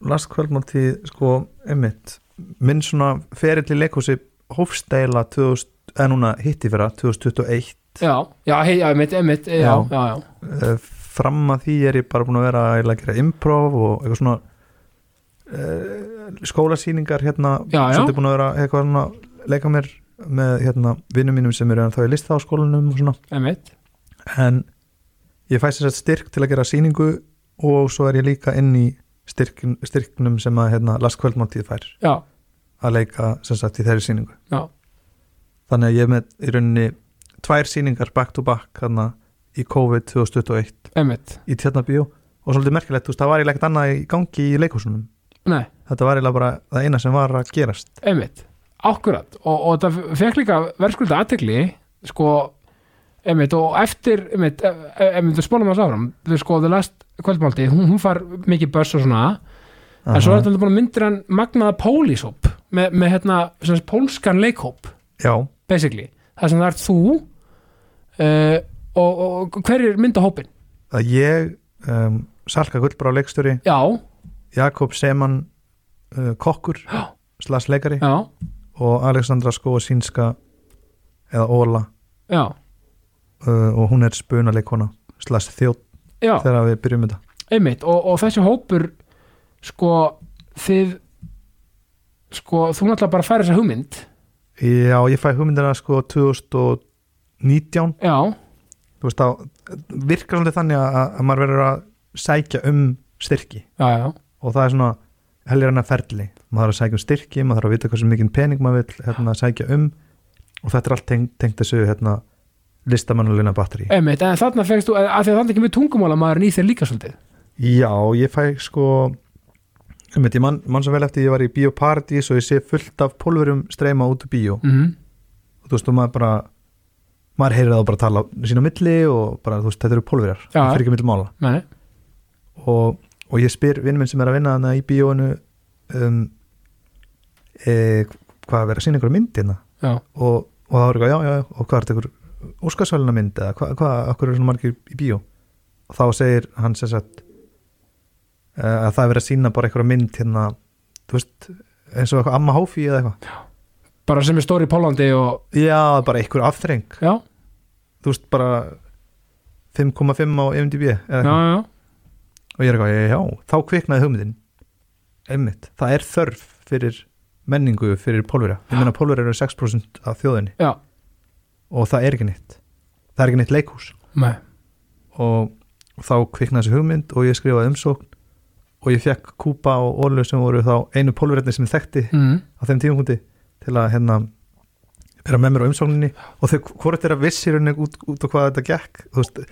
last kvöldmáltíð sko, einmitt. Minn svona ferill í leikhúsi hófstæla 2000, eða núna hitti fyrra 2021 já, já, hei, já, einmitt, einmitt já, Já. já, Eh, fram að því er ég bara búin að vera að gera improv og eitthvað svona uh, skólasýningar hérna, Já, já. svolítið búin að vera eitthvað svona leika mér með hérna vinnum mínum sem eru þá í lista á skólanum og svona. Einmitt. En ég fæ sér sett styrk til að gera sýningu og svo er ég líka inn í styrkn, styrknum sem að hérna, last kvöldmáltíð fær já, að leika sem sagt í þeirri sýningu. Já, þannig að ég er með í rauninni tvær sýningar back to back þarna í COVID 2021 einmitt. Í Tjarnabíó og svolítið merkilegt, þú veist, það var eiginlega ekkert annað í gangi í leikhúsunum. Nei, þetta var eiginlega bara það eina sem var að gerast. Einmitt, akkurat. Og, og það fekk líka verðskulda aðtegli sko, einmitt og eftir, einmitt, e- e- einmitt við spólum að sáfram, þú sko, The Last kvöldmálti, hún, hún far mikið börs og svona. En svo er þetta búin að myndir hann magnaða pólísóp með, með hérna, svona pólskan leikhóp já, basically, það sem það ert þú uh, og, og hver er myndahópin? að ég um, Salka Gullbrá leikstjóri Já, Jakob Seman uh, kokkur Já. slags leikari já, og Alexandra Skóasínska eða Óla. Uh, og hún er spunaleikona slags þjótt þegar við byrjum þetta. Einmitt. Og, og þessi hópur sko þið sko þú náttúrulega bara færi þessa hugmynd? Já, ég fæ hugmyndina sko 2019 já, þú veist þá virkar svolítið þannig að, að maður verður að sækja um styrki. Já, já, og það er svona helgar hennar ferli. Maður þarf að sækja um styrki, maður þarf að vita hversu mikið pening maður vil hérna, sækja um. Og þetta er allt tengt, tengt þessu hérna, listamannulina batteri. Þú, að því að þannig með tungumála maður í þér líka svolítið. Já, ég fæ sko einmitt, ég mann man svo vel eftir ég var í Bíóparadís og ég sé fullt af pólverum streyma út úr bíó. Mm og þú veist, og maður bara maður heyrir það bara að tala sín á milli og bara, þú veist, þetta eru pólverjar það fyrir ekki milli mála. Og, og ég spyr vinnum minn sem er að vinna hana í bíóinu um, e, hvað að vera að sína einhverja mynd hérna? Og, og það var eitthvað, já, já, já, og hvað er þetta einhver óskarsvæluna mynd eða hvað, hvað, okkur eru svona margir í bíó? Og þá segir hann sem sagt uh, að það er verið að sína bara einhverja mynd hérna, þú veist eins og eitthvað Amma Hófi eða eitthvað. Bara sem er stóri í Pólandi og já, bara einhver afþreng, já, þú veist bara 5,5 á MDB eða já, já, og ég er eitthvað, já, þá kviknaði hugmyndin. Einmitt, það er þörf fyrir menningu fyrir pólverja, ég meina pólverja eru 6% af þjóðinni. Já, og það er ekki neitt. Það er ekki neitt leikhús. Nei, og þá kviknaði þessi hugmynd og ég skrifaði umsókn. Og ég fekk Kúpa og Ólu sem voru þá einu pólverjarnir sem ég þekkti mm, á þeim tímapunkti til að hérna vera með mér á umsókninni og þau hvort er að vissi rauninni út, út á hvað þetta gekk veist,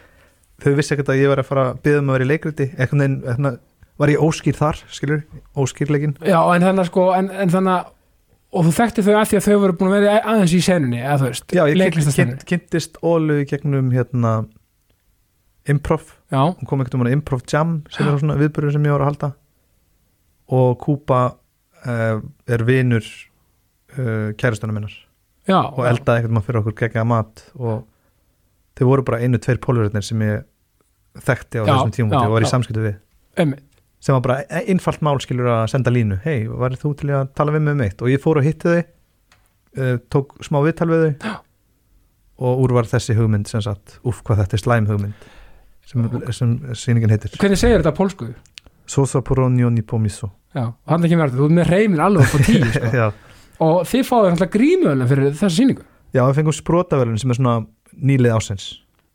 þau vissi ekkert að ég var að fara að byggja um að vera í leikriti eitthvað neginn, hérna, var ég óskýr þar skilur, óskýrleikin já, en þannig sko en, en þannig og þú þekkti þau að því að þau voru búin að vera aðeins í senunni, eða þú veist, já, ég kynnt, leiklistasenunni kynnt, kynntist Ólu í gegnum hérna improv, já, hún kom ekkert um hana improv jam sem er svona viðbörður sem ég var að halda. Og Kúpa uh, er vinur uh, kærastunum minnar já, og eldaði ekkert maður fyrir okkur gegga mat og þau voru bara einu, tveir pólverðinir sem ég þekkti á Já, þessum já, og var í samskiptu við. Einmitt, sem var bara e- einfalt mál skilur að senda línu. Hei, værið þú til að tala við mig um eitt? Og ég fór og hitti þau uh, tók smá viðtal við þau. Og úr var þessi hugmynd sem sagt, úf hvað þetta er slæm hugmynd sem, sem sýningin heitir. Hvernig segir þetta á pólsku? Sosa Poronjoni Pomiso. Já, hann ekki verður, þú er með reymin alveg á tíu sko. Já, og þið fáið alltaf grímuðlega fyrir þessa sýningu? Já við fengum sprótaverðin sem er svona nýlið ásins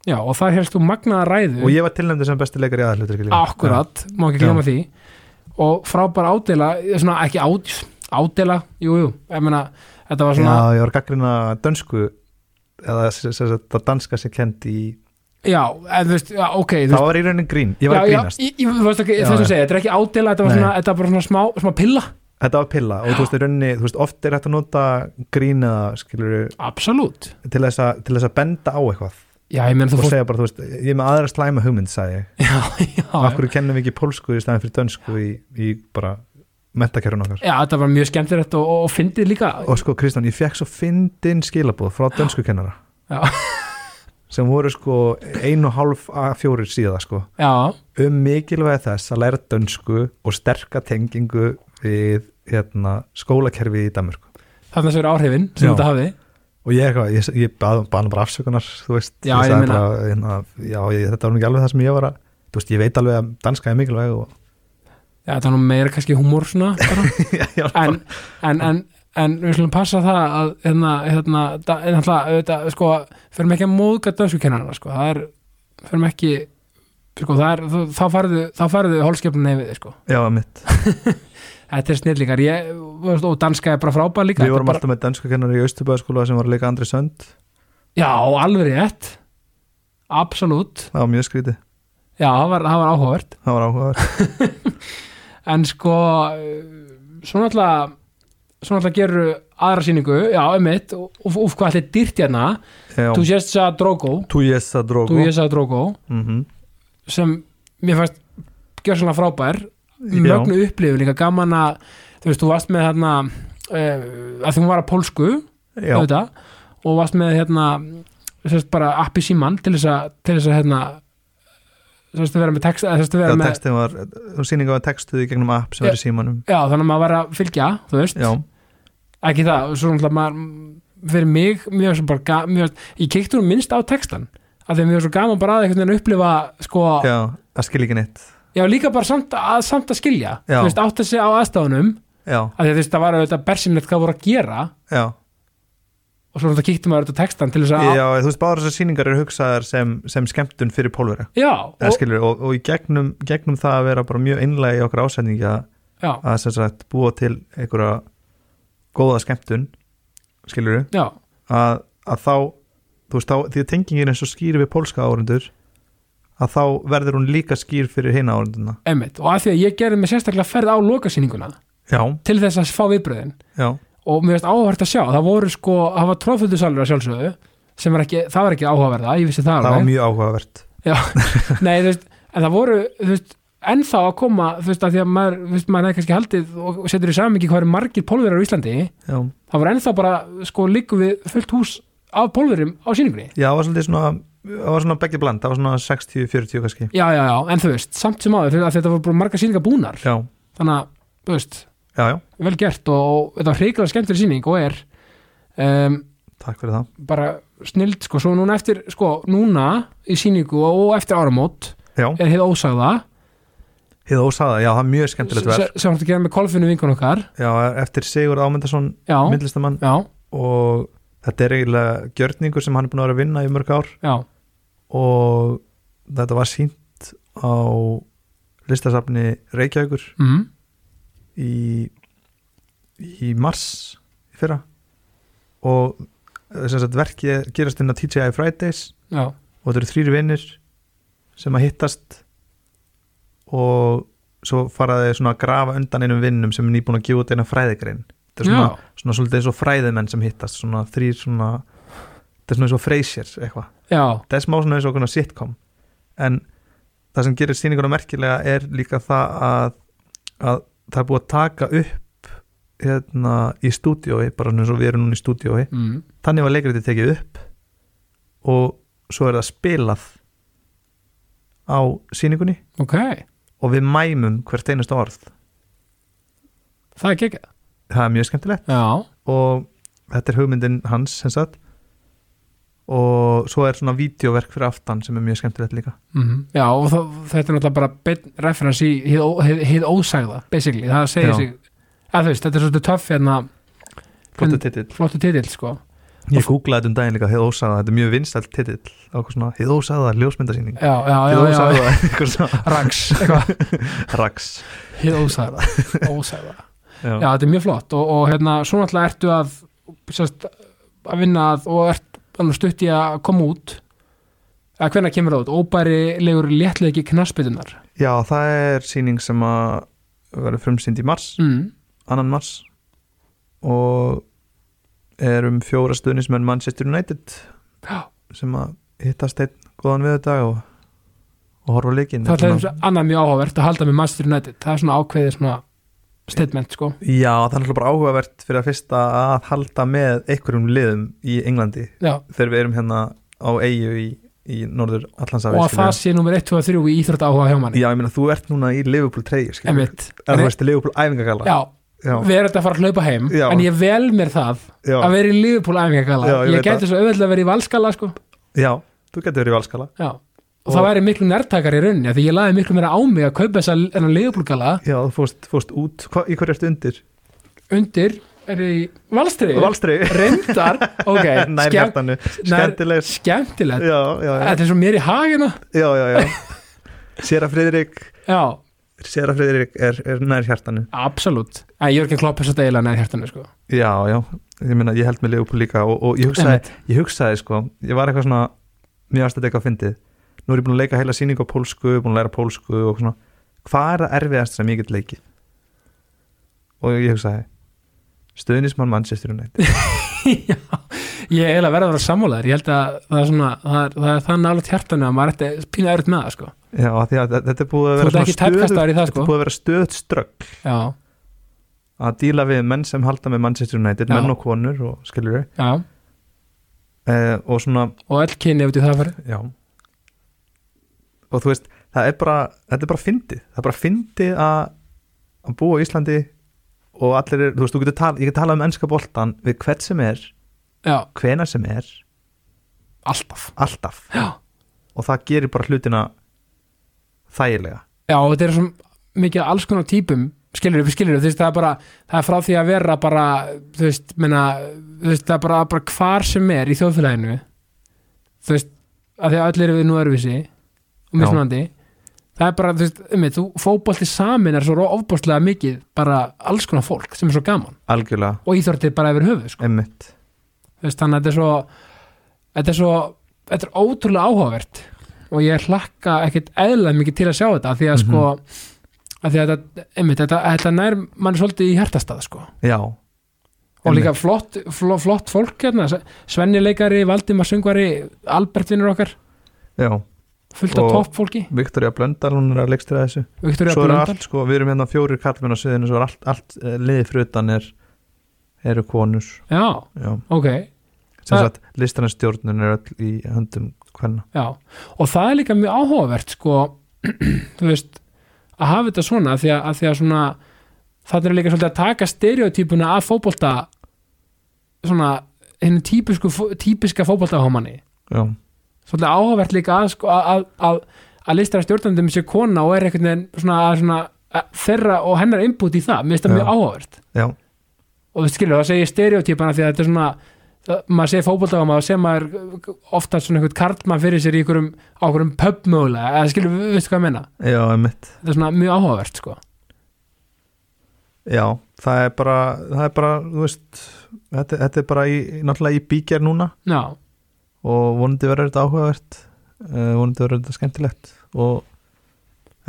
Já, og þar helst þú magnaða ræðu. Og ég var tilnæmdur sem besti leikar í aðalhlutur Akkurat, má ekki glemma því. Og frábær ádela svona ekki ádela, jú, jú. Ég meina, þetta var Já, svona ég var gaggrina dönsku eða það danska sem kent í já, en þú veist, já, ok þú það veist, var í raunin grín, ég var að já, grínast. já, ég, ég, þú veist ekki, Já, þess að já. segja, þetta er ekki ádela þetta var, Nei. svona, þetta var bara svona smá, smá pilla þetta var pilla og þú veist, rauninni, þú veist, oft er hægt að nota grín eða skilur Absolutt. til þess, að, til þess að benda á eitthvað. Já, og fórst segja bara, þú veist, ég er með aðra slæma hugmynd sagði ég, Já, já, hverju kennum við ekki pólsku í staðin fyrir dönsku í, í bara mentakerun okkar? Já, þetta var mjög skemmtilegt og, og, og fyndið líka. Og sko Kristján, ég fekk svo fyndin skilabóð frá dönsku kennara. Já. sem voru sko ein og hálf að fjórir síða sko. Já, um mikilvæg þess að læra dönsku og sterka tengingu við hérna, skólakerfi í Danmörku. Þarna sér áhrifin sem Já. þetta hafi og ég, ég, ég bað, bað bara afsökunar þú veist, Já, ég sagði bara, hérna, já, ég, þetta var nú ekki alveg það sem ég var að þú veist, ég veit alveg að danska er mikilvæg og Já, þetta var nú meira kannski húmór svona já, en, en, en, en við slum passa það að hérna, hérna, auðvitað, sko, fyrir ekki að móðga dönskukennarana, sko, það er fyrir ekki, sko, það er þá farðu, þá farðu holskefnum nefið, sko, já, mitt þetta er snillíkar ég, og danska er bara frábær líka. Við vorum bara, alltaf með dansku kennari í Östubæðaskóla sem var leika Andri Sönd. Já, alveg rétt. Absolutt, það var mjög skrítið, já, það var, það var áhugavert. Það var áhugaður en sko svona alltaf svona alltaf gerur aðra sýningu. Já, og, og, og hvað allir dýrt hérna? Já, Tu Jessa Drogo. Tu Jessa Drogo. Tu Jessa Drogo. Mhm. sem mér fannst gjör svona frábær. Mögnu upplifun líka gaman að þú veist, þú varst með hérna uh, að þú var að pólsku auðvitað, og varst með hérna sérst bara appi síman til þess að til þess að hérna að vera með text, að með textin var sýninga var textuð í gegnum app sem í símanum. Já, þannig að maður var að fylgja, þú veist. Já, ekki það, svo náttúrulega maður fyrir mig, var svo bara varst- ég keikti nú minnst á textan af því að mér var svo gaman bara að einhvern veginn upplifa sko, já, já, það skil ekki neitt líka bara samt að, samt að skilja. Já. þú veist, átt að segja á aðstafunum já, af því að þú veist, það var auðvitað bersinlegt hvað voru að gera. Já, og svo náttúrulega kíkti maður auðvitað textan til þess að já þú veist, báður þessar sýningar eru hugsaðar sem, sem skemmtun fyrir pólvera já, og, skilur, og, og í gegnum, gegnum það að vera bara mjög einlega í okkur ásendingi að, já, að sem sagt, búa til einhverja góða skemmtun skilur já, að, að þá þú veist, þá, því að tengingin er svo skýr við pólska áhundur að þá verður hún líka skýr fyrir áhunduna emmitt og af því að ég gerði mig sérstaklega ferð á lokasýninguna já, til þess að fá viðbröðin já, og mér veist áhugavert að sjá, það voru sko það var tróðföldu salur að sjálfsögðu sem var ekki, það var ekki áhugaverða, ég vissi það það var mjög áhugavert. Nei, þú veist, en það voru veist, ennþá að koma þú veist, að því að maður, veist, maður er kannski haldið og setur í samingi hvað eru margir pólverar á Íslandi já, það var ennþá bara, sko, líku við fullt hús af pólverum á sýningunni. Já, það var svolítið svona það var svona begge bland, það var svona 60-40 kannski. Já, já, já, en þú veist, samt sem áður að þetta var bara margar sýningar búnar. Já, þannig að, þú veist, já, já, vel gert og, og þetta var hreiklega skemmtileg sýning og er um, takk fyrir það. bara snild, sko, svo núna eftir sko, núna í sýningu og eftir áramót já, er heið ósagða. Hið ósaða, já, það er mjög skemmtilegt verð sem sem hægt að gera með kolfinu vinkun okkar. Já, eftir Sigurd Ámyndarsson Já, myndlistamann já, og þetta er eiginlega gjörningur sem hann er búin að vera að vinna í mörg ár. Já, og þetta var sínt á listasafni Reykjavíkur mm, í í mars fyrra. Og að verkið gerast inn á TGI Fridays. Já, og þetta eru þrýri vinnir sem að hittast. Og svo faraði svona að grafa undan einum vinnum sem er nýbúin að gefa út eina fræðigrein. Þetta er svona, svona svolítið eins og fræðimenn sem hittast. Svona þrýr svona þetta er svona eins og Frasier eitthvað. Þetta er smá svona eins og okkur sitcom. En það sem gerir sýninguna merkilega er líka það að, að það er búið að taka upp hérna í stúdiói bara svona eins og við erum núna í stúdiói mm, þannig var leikritið tekið upp og svo er það spilað á sýningunni. Ok. Og við mæmum hvert einasta orð. Það er ekki það er mjög skemmtilegt. Já, og þetta er hugmyndin hans sem sagt og svo er svona vídeoverk fyrir aftan sem er mjög skemmtilegt líka. Mm Já, og það, þetta er náttúrulega bara referens í hið, ó- hið, hið ósægða basically, það segir sig að þú veist, þetta er svolítið töff hérna. Flottu titill. Flottu titill, sko. Ég googlaði þetta um daginn líka, Hið ósaða, þetta er mjög vinstælt titill. Hið ósaða, ljósmyndasýning. Hið svona. Rags, rags. Hið ósægða, ósægða. Já. Já, þetta er mjög flott. Og, og hérna, svo náttúrulega ertu að sérst, að vinna að og ert alveg stutt í að koma út. Að hvenær kemur það út? Óbæri legur léttleiki knaspitunar já, það er sýning sem að verður frumsýnd í mars. Mm. annan mars. Og er um fjóra stuðnismenn Manchester United Já. sem að hittast einn góðan við þetta og, og horfa á leikinn. Það er svona... annað mjög áhugavert að halda með Manchester United. Það er svona ákveðið svona statement sko. Já, það er náttúrulega bara áhugavert fyrir að fyrsta að halda með einhverjum liðum í Englandi Já. þegar við erum hérna á eigu í, í norður Allansafi og að það sé nummer 1, 2 og 3 í íþrótt áhuga hjá manni. Já, ég meina, þú ert núna í Liverpool 3 Einmitt. eða þú veist Liverpool æfingagala Já, já, við erum þetta að fara að hlaupa heim Já. en ég vel mér það að vera í Liverpool æfingagala Já, ég ég gæti svo auðvitað að vera í valskala sko. já, þú getur verið í valskala Já. Og það væri miklu nærtakar í rauninni því ég laði miklu meira á mig að kaupa þessa þennan Liverpool gala Já, þú fórst, fórst út, hva, í hverju ertu undir? undir er í valstriði Valstri. Reyndar, ok. Nær skemmt- hjartanu, skemmtilegt. skemmtilegt. Já, já, já, þetta er svo mér í hagina. Já, já, já. Séra Friðrik já, Séra Friðrik er, er nær hjartanu. Absolutt. En Jörgen Klopp er svo eiginlega nær hjartanu sko. Já, já, ég meina, ég held Liverpool líka og, og ég, hugsaði, ég hugsaði, sko ég var eitthvað svona, mér varst þetta eitthvað að fyndið nú er ég búin að leika heila sýning á pólsku búin að læra pólsku og svona. Hvað er það erfiðast sem ég get leikið? Og ég hugsaði stöðnismann Manchester United. Já, ég er eiginlega verið að vera sammálaður. Ég held að það er svona það er, það er það nálega hjartanu að maður ætti pínu erut með það sko. Já, að þetta er búið að þú vera það þetta sko. er búið að vera stöðt strögg að díla við menn sem halda með Manchester United Já. menn og konur og við já, eh, og svona, og öll kynni ef það fyrir já og þú veist, það er bara þetta er bara fyndið, það er bara fyndið að að búa á Íslandi og allir er, þú veist, þú getur tala, ég get talað um ennska boltan við hvert sem er já, hvena sem er, alltaf. Alltaf. Og það gerir bara hlutina þægilega. Já og þetta er svo mikið alls konar típum skilur við, skilur við, þú veist, það er bara það er frá því að vera bara þú veist, menna, þú veist, það er bara, bara hvar sem er í þjóðfélaginu. Þú veist, að því að öll eru við nú öruvísi og mismunandi. Það er bara, þú veist, um þú fótbolti samin er svo ofbólslega mikið bara alls konar fólk sem er svo gaman. Algjörlega, og íþortið bara yfir höfuð sko. veist, þannig að þetta er svo þetta er svo, þetta er ótrúlega áhugavert. Og ég hlakka ekkit eðlega mikið til að sjá þetta því að Mhm. sko að því að þetta, einmitt, þetta, þetta nær mann svolítið í hertastað sko. Já, og líka flott, flott, flott fólk hérna, Svenni leikari, Valdimar söngvari Albert vinnur okkar, já fullt af Og- topp fólki Viktoria Blöndal, hún er að leikstýra þessu. Viktoria svo er Blöndal, allt, sko, við erum hérna fjórir kallmenn á sviðinu, svo er allt, allt eh, liðið frutan er, eru konur. Já, já, ok. Sem sagt, listanir stjórnun er öll í höndum hvenna Já, og það er líka mjög áhugavert sko, þú veist að hafa þetta svona, því að, að, því að svona það er líka svolítið að taka stereotypuna af fótbolta svona henni típisku, típiska fótboltahámanni. Já, svolítið áhugavert líka að, sko, að, að, að, listara stjórnandum sé kona og er einhvern veginn svona, svona þeirra og hennar input í það, mér finnst það mjög áhugavert. Já, og þú skilur, það segir stereotypana því að þetta er svona það, maður segir fótboltagama og sem maður ofta svona einhvern karlmann fyrir sér í einhverjum á einhverjum pub mögulega, eða skilur, við veistu hvað ég menna já, emitt þetta er svona mjög áhugavert sko. Já, það er bara, það er bara þú veist, þetta, þetta er bara í, náttúrulega í bíkjar núna. Já, og vonandi verður þetta áhugavert uh, vonandi verður þetta skemmtilegt. Og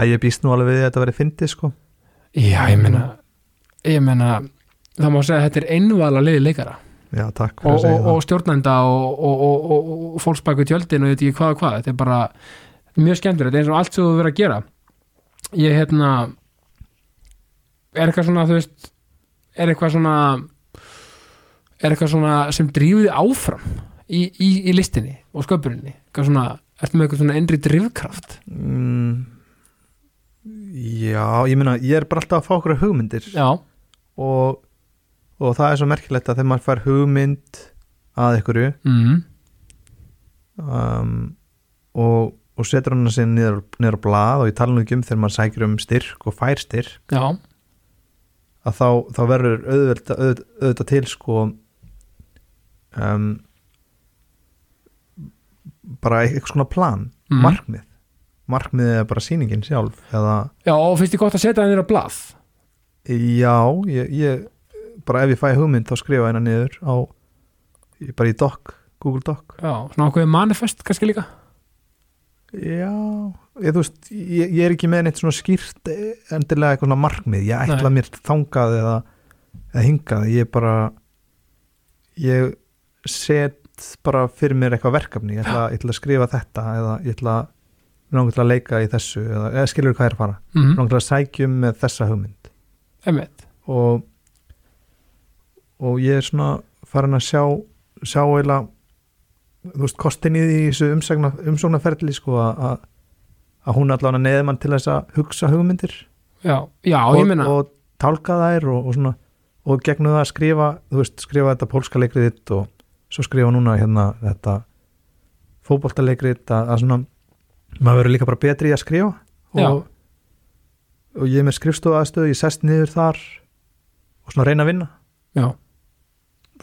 ég býst nú alveg við að þetta verður fyndið sko. Já, ég menna ég menna, það má segja að þetta er einvala liði leikara. Já, takk fyrir og, að segja og, og stjórnenda og, og, og, og, og fólksbæku tjöldin og ég veit ekki hvað og hvað, þetta er bara mjög skemmtur, þetta er eins og allt sem þú verður að gera. Ég hérna er eitthvað svona, þú veist er eitthvað svona er eitthvað svona sem drífið þig áfram í, í, í listinni og sköpurinni, ertu með eitthvað svona innri drifkraft? Það mm, já, ég meina, ég er bara alltaf að fá okkur hugmyndir. Og, og það er svo merkilegt að þegar maður fær hugmynd að einhverju mm, um, og, og setur hann sér niður, niður á blað og ég tala nú ekki um þegar maður sækir um styrk og fær styrk. Já, að þá, þá verður auðvitað, auðvitað, auðvitað til sko um, bara eitthvað svona plan Mhm. markmið. Markmiðið er bara sýningin sjálf eða, já og finnst þið gott að setja niður á blað? Já, ég, ég bara ef ég fæ hugmynd þá skrifa hérna niður á bara í doc, Google Doc. Já, svona ákveðið manifest kannski líka? Já, ég, þú veist ég, ég er ekki með neitt svona skýrt eh, endilega eitthvað svona markmið, ég ætla Nei. mér þangað eða, eða hingað, ég bara ég set bara fyrir mér eitthvað verkefni. Ég ætla, ég ætla að skrifa þetta eða ég ætla náttúrulega að leika í þessu eða, eða skilur hvað er að fara, mm náttúrulega að sækjum með þessa hugmynd. Og og ég er svona farin að sjá sjá eiginlega þú veist, kostin í þessu umsagna, umsóknarferli sko að að- hún allan að neða mann til þess að hugsa hugmyndir. Já, já, og, og tálka þær og, og og gegnum það að skrifa, veist, skrifa þetta pólska leikrið þitt og svo skrifa núna hérna þetta fótboltaleikrið að, að svona maður verður líka bara betri í að skrifa. Og, og ég er með skrifstofu aðstöðu, ég sest niður þar og svona reyna að vinna. Já,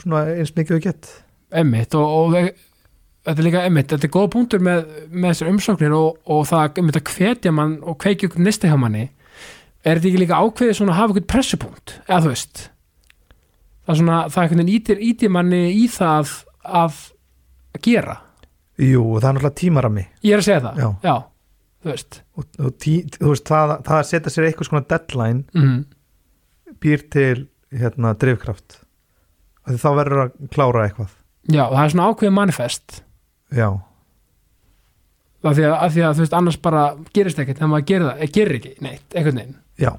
svona eins mikið og ég get. Einmitt og, og þe- þetta er líka einmitt, þetta er góð punktur með, með þessar umsóknir og, og það einmitt að hvetja mann og kveikja ykkur nýsti hjá manni. Er þetta ekki líka ákveðið svona að hafa ykkur pressupunkt? Eða þú veist það er svona, það er einhvern veginn ítir, ítir manni í það að, að gera. Jú, það er náttúrulega tímarami ég er að segja það, Já. þú veist. Og, og tí, þú veist, það, það að setja sér eitthvað svona deadline mm, býr til hérna drifkraft. Af því þá verður að klára eitthvað. Já, það er svona ákveðið manifest. Já, af því að, af því að veist, annars bara gerist ekkert þegar maður gerir það, eh, gerir ekki neitt, einhvern veginn, já,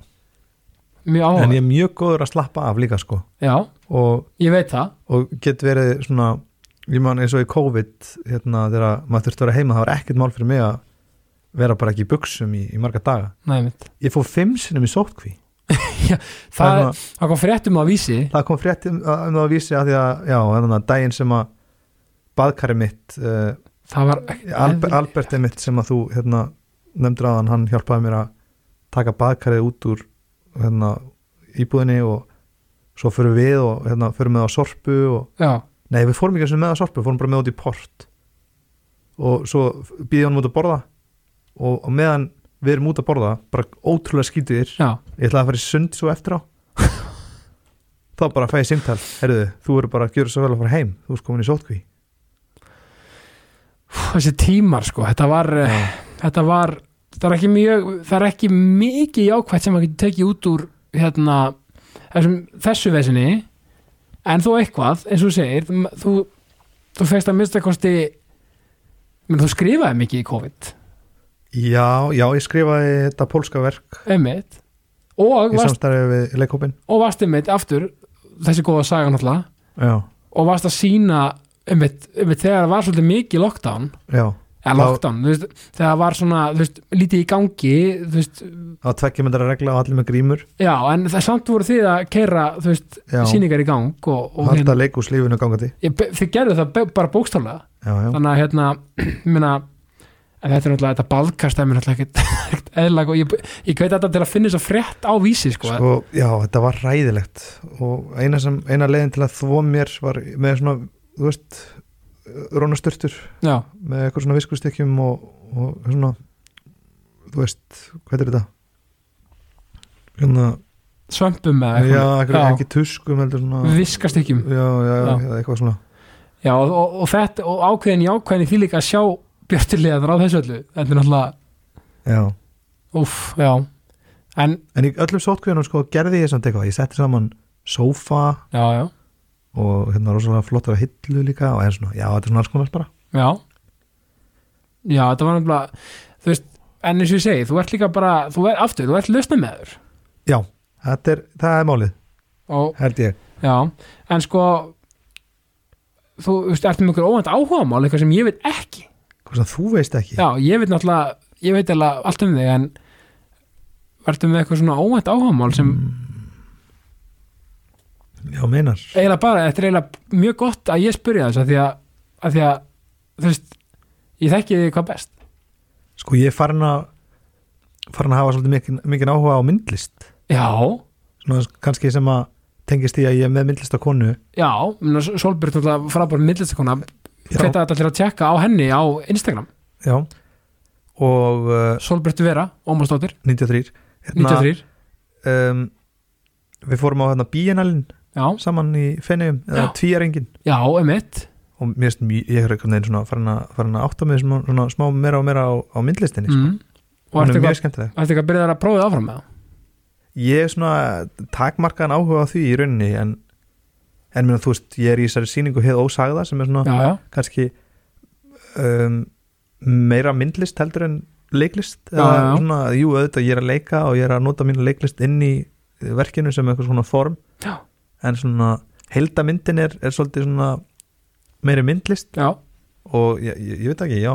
en ég er mjög góður að slappa af líka sko. Já, og, ég veit það. og get verið svona ég man eins og í COVID hérna þegar maður þurfti að vera heima það var ekkert mál fyrir mig að vera bara ekki í buksum í, í marga daga. Nei, ég fór fimm sinnum í sótkví það, það, er það kom fréttum á vísi. Það kom frétt um, um það að vísi að því að já, þannig að daginn sem að baðkari mitt uh, það var Albert, Albert er mitt sem að þú hérna, nefndur aðan, hann hjálpaði mér að taka baðkarið út úr hérna, íbúðinni og svo fyrir við og hérna, fyrir með á sorpu og, nei við fórum ekki eins og með á sorpu, fórum bara með út í port. Og svo býði hann út að borða og, og meðan við erum út að borða, bara ótrúlega skítuðir já, ég ætlaði að fara í sund svo eftir á. Þá bara fæði símtal herruðu, þú eru bara að gjöra svo vel að fara heim þú ert komin í sótkví. Þessi tímar sko þetta var, Já. þetta var það er ekki mjög, það er ekki mikið jákvæmt sem maður getur tekið út úr hérna, þessum, þessu vesinni. En þó eitthvað eins og segir, þú, þú fegst að mista kosti menn þú skrifaði mikið í COVID. Já, já, ég skrifaði þetta pólska verk. Einmitt. Og varst, og varst einmitt aftur þessi góða saga náttúrulega já, og varst að sína einmitt, einmitt þegar það var svolítið mikið lockdown. Já, eða lockdown, þú veist, þegar það var svona þú veist, lítið í gangi þú veist, það var tvekkja myndar að regla og allir með grímur. já, en það samt voru þið að keira, þú veist, Já. síningar í gang og, og halda hérna, leikúslífinu gangandi þið gerðu það bara bókstálega þannig að hérna, meina en þetta er náttúrulega, þetta baðkast er mér náttúrulega ekkert- eðlag og ég, ég veit þetta til að finna þess að frétt á vísi sko, sko, já, þetta var ræðilegt og eina, sem, eina leiðin til að þvó mér var með svona, þú veist rónasturtur já, með eitthvað svona viskustykkjum og, og svona þú veist, hvað er þetta? Hérna, svömpum já, eitthvað, eitthvað, ekki tuskum heldur svona viskast ekki já, já, já, Já. eitthvað svona. Já, og, og, og þetta, og ákveðin í því líka að sjá björtilegar á þessu öllu. Þetta er náttúrulega, já, úff, já. En, en í öllum sótkvíðunum sko gerði ég samt eitthvað, ég setti saman sófa já, já, og hérna rosalega flottar hillu líka og er svona, já, þetta er svona alls konar bara. Já. Já, þetta var náttúrulega þú veist, en eins og ég segi, þú ert líka bara þú ert aftur, þú ert lausna með þur já, þetta er, það er málið, og, held ég. Já, en sko þú veist, ertu með ykkur óvænt áhuga mál eitthvað sem ég veit ekki? Hvað sem þú veist ekki? Já, ég veit náttúrulega, ég veit alveg allt um þig, en ertu með eitthvað svona óvænt áhuga mál sem já, meinar. Eiginlega bara, þetta er eiginlega mjög gott að ég spyrja þess að því að, að því að þú veist, ég þekki þið hvað best. Sko ég er farin að farin að hafa svolítið mikið, mikið áhuga á myndlist. Já, svona kannski sem að tengist í að ég er með myndlist á konu já, Solbjörn frábær myndlistakona Já. hveta þetta til að tjekka á henni á Instagram. Já. Og uh, Solbjörn Vera, Ómarsdóttir 93 hérna, 93, um, við fórum á hérna bíinalinn já, saman í Fenniðum eða tvíaringin já, emitt og mér finnst mjög, ég er einhvern veginn svona farin að, farin að átta mig svona, svona smá meira og meira á, á myndlistinni sko. mm. og ertu er mjög eitthvað skemmtileg. ertu eitthvað að byrja að prófið áfram með það ég er svona takmarkaðan áhuga á því í rauninni en, en minna, þú veist, ég er í þessari sýningu heið ósagða sem er svona já, já, kannski um, meira myndlist heldur en leiklist. Eða svona, jú auðvitað ég er að leika og ég er að nota mínu leiklist inn í verkinu sem eitthvað svona form. Já. En svona heldamyndin er, er svolítið svona meiri myndlist. Já, og ég, ég, ég veit ekki, já.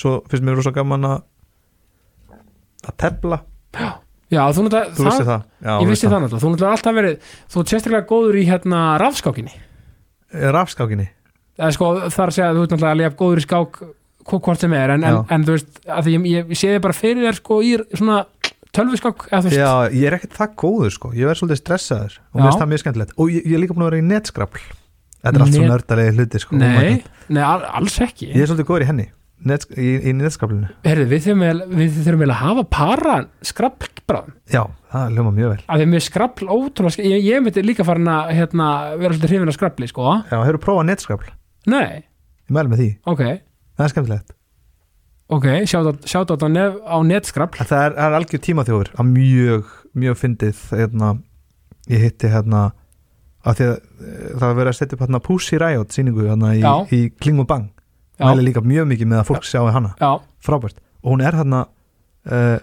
Svo finnst mér rosa gaman að að tefla, já, náttúrulega þú vissi það já, ég vissi það náttúrulega, þú náttúrulega alltaf verið þú ert sérstaklega góður í hérna rafskákinni. Rafskákinni. Eða sko þar að segja að þú ert náttúrulega góður í skák hvo- hvort sem er. En, en, Já. en þú veist, ég, ég sé þið bara fyrir þér sko í svona veist, já, ég er ekkert það góður sko. Ég verð svolítið stressaður og mér finnst það mjög skemmtilegt. Og ég, ég er líka búin að vera í netskrafl. Þetta er allt svo Net- nördalegi hluti sko. Oh nei, nei, all, alls ekki. Ég er svolítið góður í henni Net, í, í netskraflinu. Herri, við þurfum eiginlega að hafa para skrafl bara, já, það ljóma mjög vel. Af því mér skrafl ótrúlega, ég, ég myndi líka farin að hérna, vera svolítið hrifin að skrafli, sko. Já, hefur prófað netskrafl, nei, ég mæli með því. Ok, það er skemmtilegt ok, sjátt á, nef, á netskrafl. En það er, er algjör tímaþjófur að mjög, mjög fyndið hérna, ég hitti hérna að því að eh, það var verið að setja upp hérna Pussy Riot sýningu hérna í, í Kling og Bang. Já, mæli líka mjög mikið með að fólk sjáu hana. Já, frábært. Og hún er hérna uh,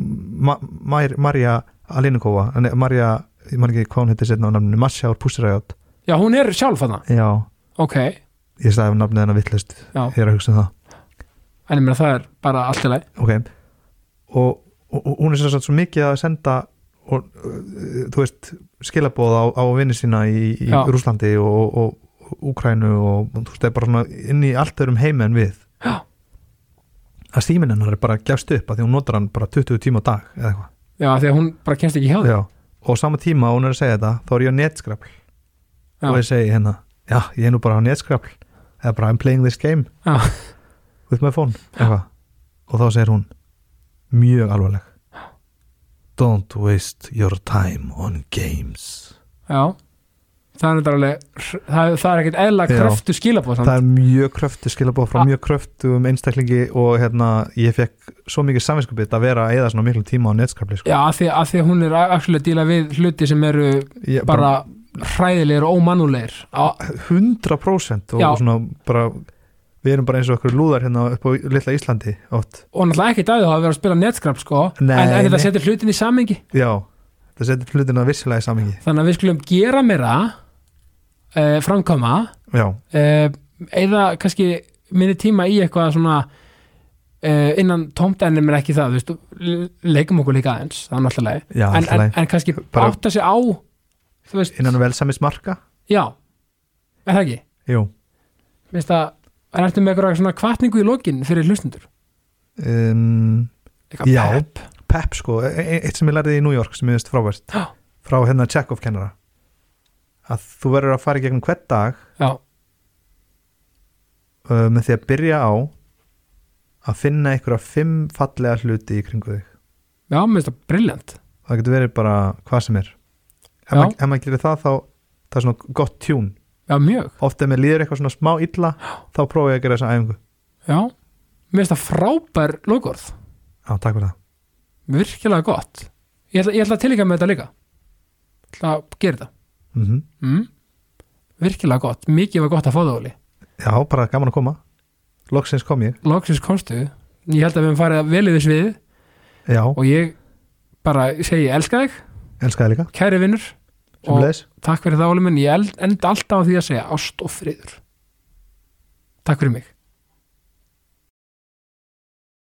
Ma Mar Marja Alinikova Marja, ég man ekki hvað hún heitir setna á nafninu Masja úr Pussy Riot. Já, hún er sjálf þarna? Já, ok, ég sagði nafnið hennar vittlust ég er að hugsa um það en ég meina það er bara allt í leið ok og, og, og hún er sagt svo mikið að senda og, uh, þú veist skilabóð á, á vinni sína í, í. Rúslandi og, Úkrænu og þú veist, það er bara svona inn í allt öðrum heimi en við Já. að síminn hennar er bara gefst upp að því hún notar hann bara 20 tíma á dag eða eitthvað já, því að hún bara kennst ekki hjá því Já. og sama tíma hún er að segja þetta þá er ég á netskrafl Já. og ég segi hérna, já, ég er nú bara á netskrafl eða bara I'm playing this game Já. With my phone eitthvað. og þá segir hún mjög alvarleg don't waste your time on games já, það er er ekkert eðla Já. kröftu skilabóð það er mjög kröftu skilabóð frá Ah. mjög kröftu um einstaklingi og hérna, ég fekk svo mikið samvinskupið að vera að eða svona miklum tíma á netskrafli sko. já, að því, að því að hún er að díla við hluti sem eru Ég- bara hræðilegir og ómannulegir á, 100% og Já. svona bara við erum bara eins og okkur lúðar hérna upp á litla Íslandi oft. Og náttúrulega ekki dæðu að vera að spila netskrap sko, Nei, en, en þetta setur hlutin í samengi Já, það setur hlutina vissilega í samingi þannig að við skulum gera meira framkoma Já, uh, eða kannski minni tíma í eitthvað svona uh, innan tómt ennum er ekki það veist, le- leikum okkur líka aðeins er já, en, en, en kannski Bara- átta sig á veist, Innan velsamis marka já. Er það ekki, Jú, minnst að en ertu með eitthvað svona kvartningu í lokin fyrir hlustundur um, Já. pep? Pep sko, e- e- eitt sem ég lærði í New York sem ég veist frábært. Já. frá hérna Chekhov kennara að þú verður að fara í gegnum hvert dag já, með því að byrja á að finna einhverja fimm fallega hluti í kringu þig. Já, minnst það briljant það getur verið bara hvað sem er. Ef maður ef maður gerir það þá það er svona gott tjún já, mjög, oft ef mér líður eitthvað svona smá illa þá prófa ég að gera þessa æfingu. Já. Minnst það frábær logorð Já, takk fyrir það. Virkilega gott. Ég ætla, ég ætla að tilíka með þetta líka. Ég ætla að gera þetta. Mm mm. virkilega gott, mikið var gott að fá það Óli. Já, bara gaman að koma. Loksins kom ég. Loksins komstu. Ég held að við höfum farið vel í þess við. Já, og ég bara segi elska þig, elskaði líka. Kæri vinnur og leis takk fyrir það Óli minn, ég enda alltaf á því að segja ást og friður. Takk fyrir mig